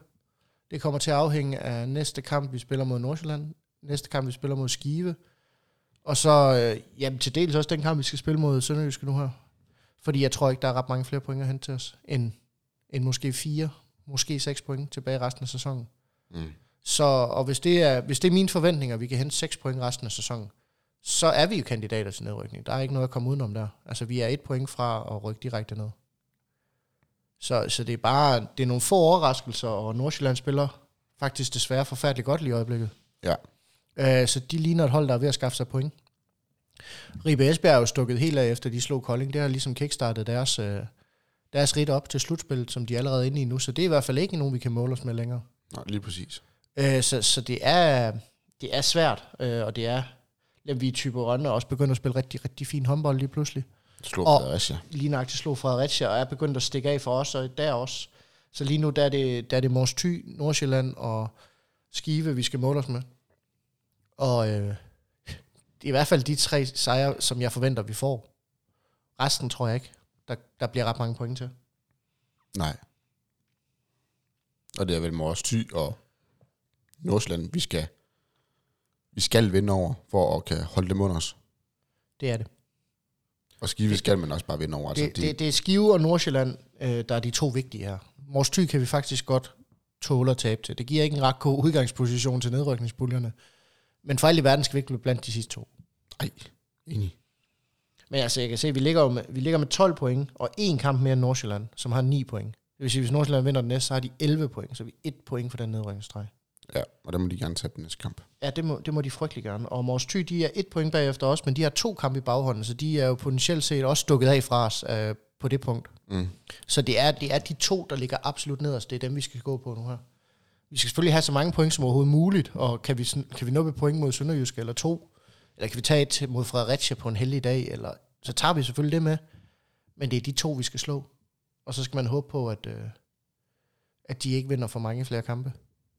Det kommer til at afhænge af næste kamp, vi spiller mod Nordsjælland, næste kamp, vi spiller mod Skive, og så øh, jamen, til dels også den kamp, vi skal spille mod Sønderjyske nu her. Fordi jeg tror ikke, der er ret mange flere point at hente til os, end, end måske fire, måske seks point tilbage resten af sæsonen. Mm. Så, og hvis det, er, hvis det er mine forventninger, at vi kan hente 6 point resten af sæsonen, så er vi jo kandidater til nedrykning. Der er ikke noget at komme udenom der. Altså, vi er et point fra at rykke direkte ned. Så, så det er bare, det er nogle få overraskelser, og Nordsjælland spiller faktisk desværre forfærdeligt godt lige i øjeblikket. Ja. Øh, så de ligner et hold, der er ved at skaffe sig point. Ribe Esbjerg er jo stukket helt af, efter de slog Kolding. Det har ligesom kickstartet deres, øh, deres rit op til slutspillet, som de er allerede inde i nu. Så det er i hvert fald ikke nogen, vi kan måle os med længere. Nej, lige præcis. Øh, så, så det er, det er svært, øh, og det er, jamen, vi i Type Rønne er også begyndt at spille rigtig, rigtig fin håndbold lige pludselig. Slå Og- Fredericia. Lige nøjagtigt slog Fredericia, og er begyndt at stikke af for os, og der også. Så lige nu, der er det, der er det Mors Thy, Nordsjælland og Skive, vi skal måle os med. Og øh, det er i hvert fald de tre sejre, som jeg forventer, vi får. Resten tror jeg ikke, der, der bliver ret mange point til. Nej. Og det er vel Mors Thy og Nordsjælland, vi skal, vi skal vinde over, for at kan holde dem under os. Det er det. Og Skive skal man også bare vinde over. Altså, Det, det, det er Skive og Nordsjælland, øh, der er de to vigtige her. Mors Thy kan vi faktisk godt tåle at tabe til. Det giver ikke en ret god udgangsposition til nedrykningspuljerne. Men for alt i verden skal vi ikke blive blandt de sidste to. Ej, enig. Men altså, jeg kan se, at vi ligger, med, vi ligger med 12 point, og en kamp mere end Nordsjælland, som har 9 point. Det vil sige, at hvis Nordsjælland vinder den næste, så har de 11 point, så er vi et point for den nedrykningsstreg. Ja, og der må de gerne tage den næste kamp. Ja, det må, det må de frygtelig gerne. Og Mors Thy, de er et point bagefter os, men de har to kampe i baghånden, så de er jo potentielt set også stukket af fra os øh, på det punkt. Mm. Så det er, det er de to, der ligger absolut nederst. Det er dem, vi skal gå på nu her. Vi skal selvfølgelig have så mange point som overhovedet muligt, og kan vi, kan vi nå et point mod Sønderjysk eller to, eller kan vi tage et mod Fredericia på en heldig dag, eller så tager vi selvfølgelig det med. Men det er de to, vi skal slå. Og så skal man håbe på, at, øh, at de ikke vinder for mange flere kampe.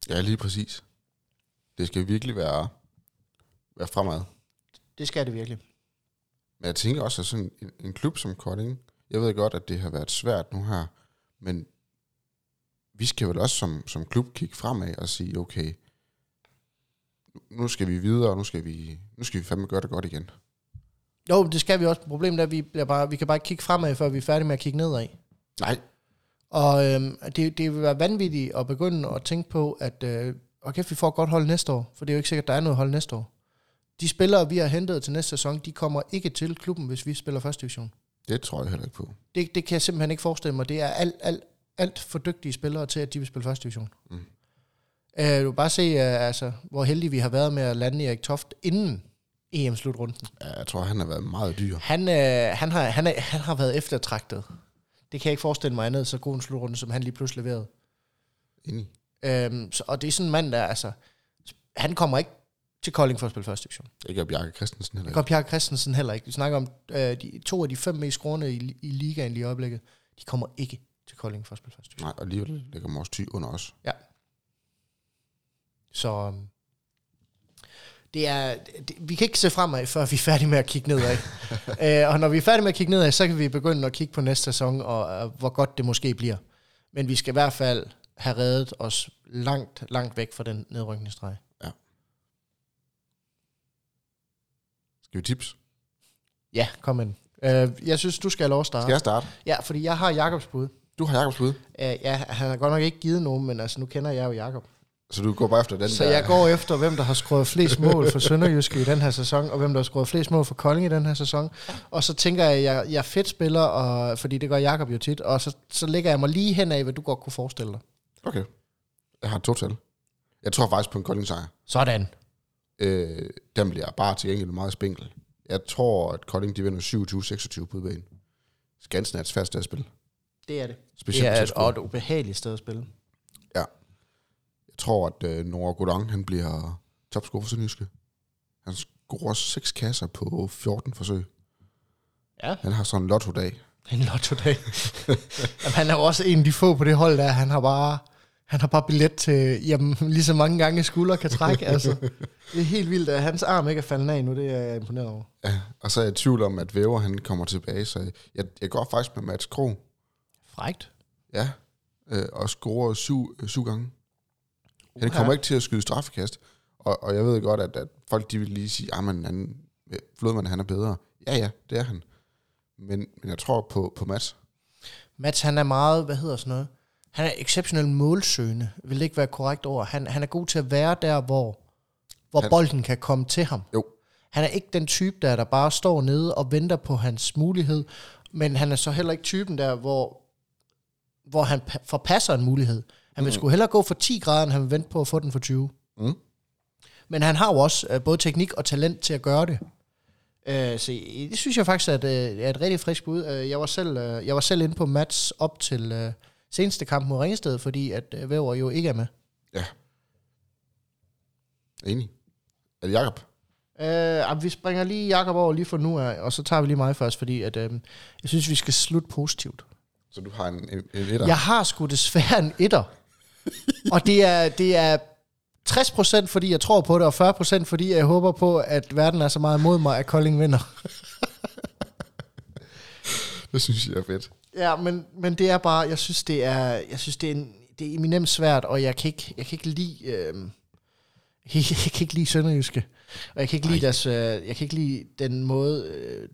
Ja, lige præcis. Det skal virkelig være, være fremad. Det skal det virkelig. Men jeg tænker også, at sådan en, en klub som Kolding, jeg ved godt, at det har været svært nu her, men vi skal vel også som, som klub kigge fremad og sige, okay, nu skal vi videre, og nu skal vi, nu skal vi fandme gøre det godt igen. Jo, det skal vi også. Problemet er, at vi, bliver bare, vi kan bare ikke kigge fremad, før vi er færdige med at kigge nedad. Nej, Og øhm, det, det vil være vanvittigt at begynde at tænke på, at øh, okay, vi får godt hold næste år, for det er jo ikke sikkert, at der er noget hold næste år. De spillere, vi har hentet til næste sæson, de kommer ikke til klubben, hvis vi spiller første division. det tror jeg heller ikke på. Det, det kan jeg simpelthen ikke forestille mig. Det er alt, alt, alt for dygtige spillere til, at de vil spille første division. Mm. Øh, du kan bare se, uh, altså, hvor heldige vi har været med at lande Erik Toft inden EM-slutrunden. Ja, jeg tror, han har været meget dyr. Han, øh, han, har, han, er, han har været eftertragtet. Det kan jeg ikke forestille mig andet, så god en slutrunde, som han lige pludselig leverede. Enig. Øhm, så, og det er sådan en mand, der altså, han kommer ikke til Kolding for at spille første division. Ikke af Bjarke Christensen heller Det ikke. Pierre Christensen heller ikke. Vi snakker om øh, de, to af de fem mest scorende i, i ligaen lige i øjeblikket. De kommer ikke til Kolding for at spille første division. Nej, og alligevel ligger Mors Thy under os. Så øhm, det er, det, vi kan ikke se fremad, før vi er færdige med at kigge nedad. øh, og når vi er færdige med at kigge nedad, så kan vi begynde at kigge på næste sæson, og, og hvor godt det måske bliver. Men vi skal i hvert fald have reddet os langt, langt væk fra den nedrykningsstreg. Skal vi tips? Ja, kom ind. Øh, jeg synes, du skal have starte. Skal jeg starte? Ja, fordi jeg har Jakobs bud. Du har Jakobs bud, Øh, ja, han har godt nok ikke givet nogen, men altså, nu kender jeg jo Jakob. Så du går bare efter den Så der... jeg går efter, hvem der har skruet flest mål for Sønderjyske i den her sæson, og hvem der har skruet flest mål for Kolding i den her sæson. Og så tænker jeg, at jeg, jeg er fedt spiller, og, fordi det gør Jakob jo tit, og så, så lægger jeg mig lige hen af, hvad du godt kunne forestille dig. Okay. Jeg har et total. Jeg tror faktisk på en Kolding sejr. Sådan. Øh, den bliver bare til gengæld meget spinkel. Jeg tror, at Kolding de vinder 27-26 på udbanen. Skansen er et svært sted at spille. Det er det. Specielt Det er et, et ubehageligt sted at spille. Tror, at øh, Nora Godang, han bliver topscorer for Sønderjyske. Han scorer 6 kasser på 14 forsøg. Ja. Han har sådan en lotto-dag. En lotto-dag. Jamen, han er jo også en af de få på det hold der. Han har bare, han har bare billet til, jamen, lige så mange gange skulder kan trække. altså. Det er helt vildt, at hans arm ikke er faldet af nu. Det er jeg imponeret over. Ja, og så er jeg i tvivl om, at Væver han kommer tilbage, så jeg, jeg går faktisk med Mats Krog. Frægt. Ja, øh, og scorer syv, øh, syv gange. Han kommer ikke til at skyde straffekast. Og, og jeg ved godt, at, at folk de vil lige sige, at han, Flodman han er bedre. Ja, ja, det er han. Men, men jeg tror på, på Mats. Mats, han er meget, hvad hedder sådan noget? Han er exceptionelt målsøgende, vil det ikke være korrekt ord. Han, han er god til at være der, hvor, hvor Han- bolden kan komme til ham. Jo. Han er ikke den type der, der bare står nede og venter på hans mulighed, men han er så heller ikke typen der, hvor, hvor han pa- forpasser en mulighed. Han vil Mm. sgu hellere gå for 10 grader, end han vil vente på at få den for 20. Mm. Men han har jo også øh, både teknik og talent til at gøre det. Øh, så det synes jeg faktisk at, øh, er et rigtig frisk bud. Øh, jeg, var selv, øh, jeg var selv inde på Mats op til øh, seneste kamp mod Ringsted, fordi at øh, Væver jo ikke er med. Enig. Er det Jacob? Øh, vi springer lige Jakob over lige for nu af, og så tager vi lige mig først, fordi at, øh, jeg synes, vi skal slutte positivt. Så du har en, en, en etter? Jeg har sgu desværre en etter. Og det er, det er 60% fordi jeg tror på det, og 40% fordi jeg håber på, at verden er så meget mod mig, at Kolding vinder. Det synes jeg er fedt. Ja, men, men det er bare, jeg synes, det er, jeg synes, det er, en, det er eminent svært, og jeg kan ikke, jeg kan ikke lide, øh, jeg, kan ikke lide Sønderjyske, og jeg kan ikke lide, deres, øh, jeg kan ikke lide den måde, øh,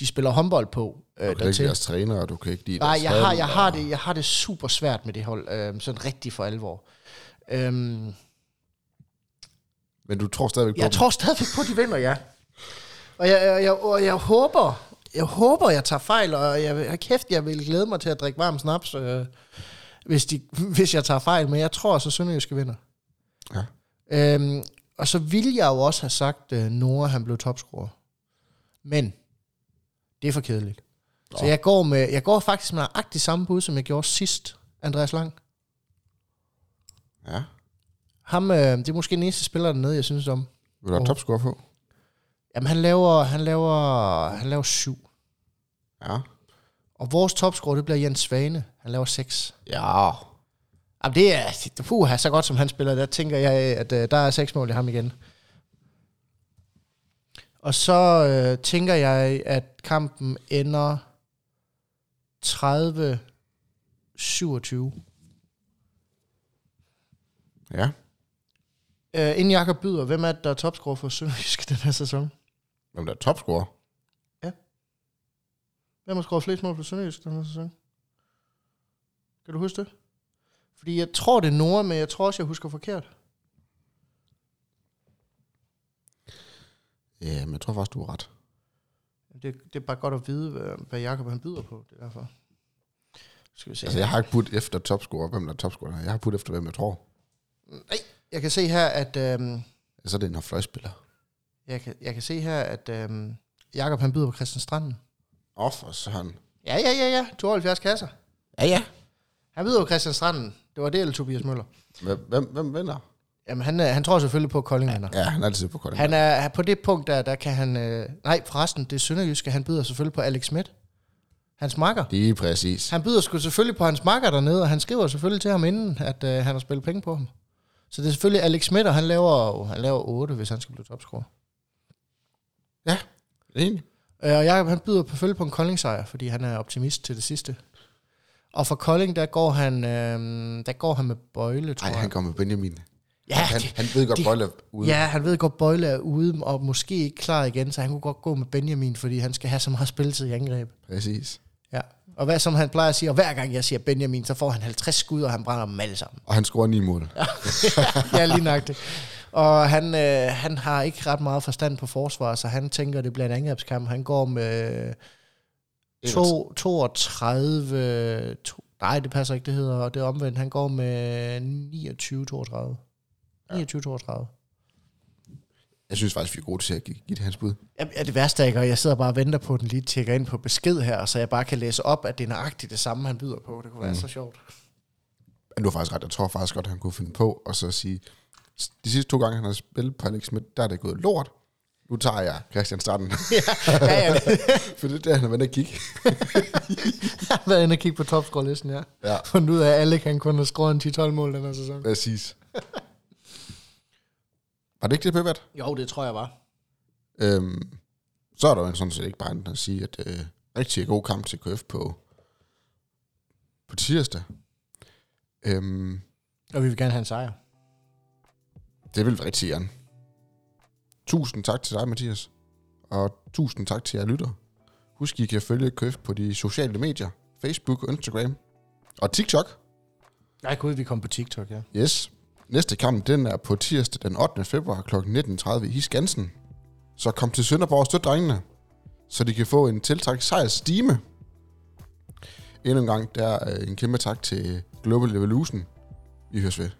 de spiller håndbold på. Øh, Du kan ikke dertil. lide deres træner, og du kan ikke lide Nej, jeg har, jeg, har og- det, jeg har det super svært med det hold, øh, sådan rigtig for alvor. Øhm, Men du tror stadigvæk på jeg dem? tror stadigvæk på, at de vinder, ja. Og jeg, jeg, jeg, og jeg håber, jeg håber, jeg tager fejl, og jeg, jeg, kæft, jeg vil glæde mig til at drikke varm snaps, øh, hvis, de, hvis jeg tager fejl, men jeg tror, så Sønderjyske vinder. Ja. Øhm, og så ville jeg jo også have sagt, at Nora han blev topscorer. Men det er for kedeligt. Så Nå. jeg går, med, jeg går faktisk med nøjagtigt samme bud, som jeg gjorde sidst, Andreas Lang. Ja. Ham, øh, det er måske den eneste spiller dernede, jeg synes om. Vil du have topscore på? Jamen, han laver, han laver, han laver syv. Ja. Og vores topscorer, det bliver Jens Svane. Han laver seks. Ja. Jamen, det er, puha, så godt som han spiller, der tænker jeg, at øh, der er seks mål i ham igen. Og så øh, tænker jeg, at kampen ender 30-27. Ja. Øh, inden Jakob byder, hvem er det, der er topscorer for Sønderjysk den her sæson? Hvem der er topscorer? Hvem har scoret flest mål for Sønderjysk den her sæson? Kan du huske det? Fordi jeg tror, det er Nora, men jeg tror også, jeg husker forkert. Ja, men jeg tror faktisk, du har ret. Det, det er bare godt at vide, hvad, hvad Jakob han byder på. Det er derfor. Skal vi se. Altså, jeg har ikke budt efter topscorer, hvem der er topscorer. Jeg har budt efter, hvem jeg tror. Nej, jeg kan se her, at... Øhm, Så er det en fløjspiller. jeg, kan, jeg kan se her, at øhm, Jakob han byder på Christian Stranden. Åh, for sådan. Ja, ja, ja, ja. 72 kasser. Ja, ja. Han byder på Christian Stranden. Det var det, eller Tobias Møller. Hvem, hvem, hvem vinder? Jamen, han, er- han tror selvfølgelig på, at Kolding vinder. Ja, han er altid på Kolding. Han er på det punkt, der, der kan han... Øh, nej, forresten, det er Sønderjyske. Han byder selvfølgelig på Alex Schmidt. Hans makker. Lige præcis. Han byder sgu selvfølgelig på hans makker dernede, og han skriver selvfølgelig til ham inden, at øh, han har spillet penge på ham. Så det er selvfølgelig Alex Schmidt, og han laver, han laver 8, hvis han skal blive topscorer. Enig. Øh, og Jacob, han byder selvfølgelig på en Kolding-sejr, fordi han er optimist til det sidste. Og for Kolding, der går han, øh, der går han med Bøjle, tror Nej, jeg. han kommer med Benjamin. Ja, han, det- han ved godt, de- Bøjle er ude. Ja, han ved godt, Bøjle er ude, og måske ikke klar igen, så han kunne godt gå med Benjamin, fordi han skal have så meget spilletid i angreb. Præcis. Ja. Og hvad som han plejer at sige, og hver gang jeg siger Benjamin, så får han 50 skud, og han brænder dem alle sammen. Og han scorer ni mål. ja, lige nok det. Og han, øh, han har ikke ret meget forstand på forsvar, så han tænker, det bliver en angrebskamp. Han går med to, 32... To, nej, det passer ikke, det hedder det er omvendt. Han går med 29-32. 29-32. Jeg synes faktisk, vi er gode til at give, give det hans bud. Ja, ja, det værste, jeg gør, jeg sidder bare og venter på, at den lige tjekker ind på besked her, så jeg bare kan læse op, at det er nøjagtigt det samme, han byder på. Det kunne være Mm. så sjovt. Men du har faktisk ret. Jeg tror faktisk godt, han kunne finde på og så sige, de sidste to gange, han har spillet på Alex Schmidt, der er det gået lort. Nu tager jeg Christian Starten. ja, ja, For det er der, han er vendt at kigge. Jeg har været inde og kigge på topscore-listen, ja. Ja, Fundet ud af, at alle kan kun have scoret en 10-12 mål den her sæson. præcis. Var det ikke det, Pepert? Jo, det tror jeg var. Øhm, så er der jo sådan set ikke bare at sige, at øh, rigtig god kamp til KF på, på tirsdag. Øhm, Og vi vil gerne have en sejr. det vil vi rigtig gerne. Tusind tak til dig, Mathias. Og tusind tak til jer lytter. Husk, I kan følge KF på de sociale medier. Facebook Instagram. Og TikTok. Nej, gud, vi kom på TikTok, ja. Yes. Næste kamp, den er på tirsdag den 8. februar kl. 19.30 i Skansen. Så kom til Sønderborg og støt drengene, så de kan få en tiltrækket sejrsstime. Endnu en gang, der er en kæmpe tak til Global Evolution. Vi høres ved.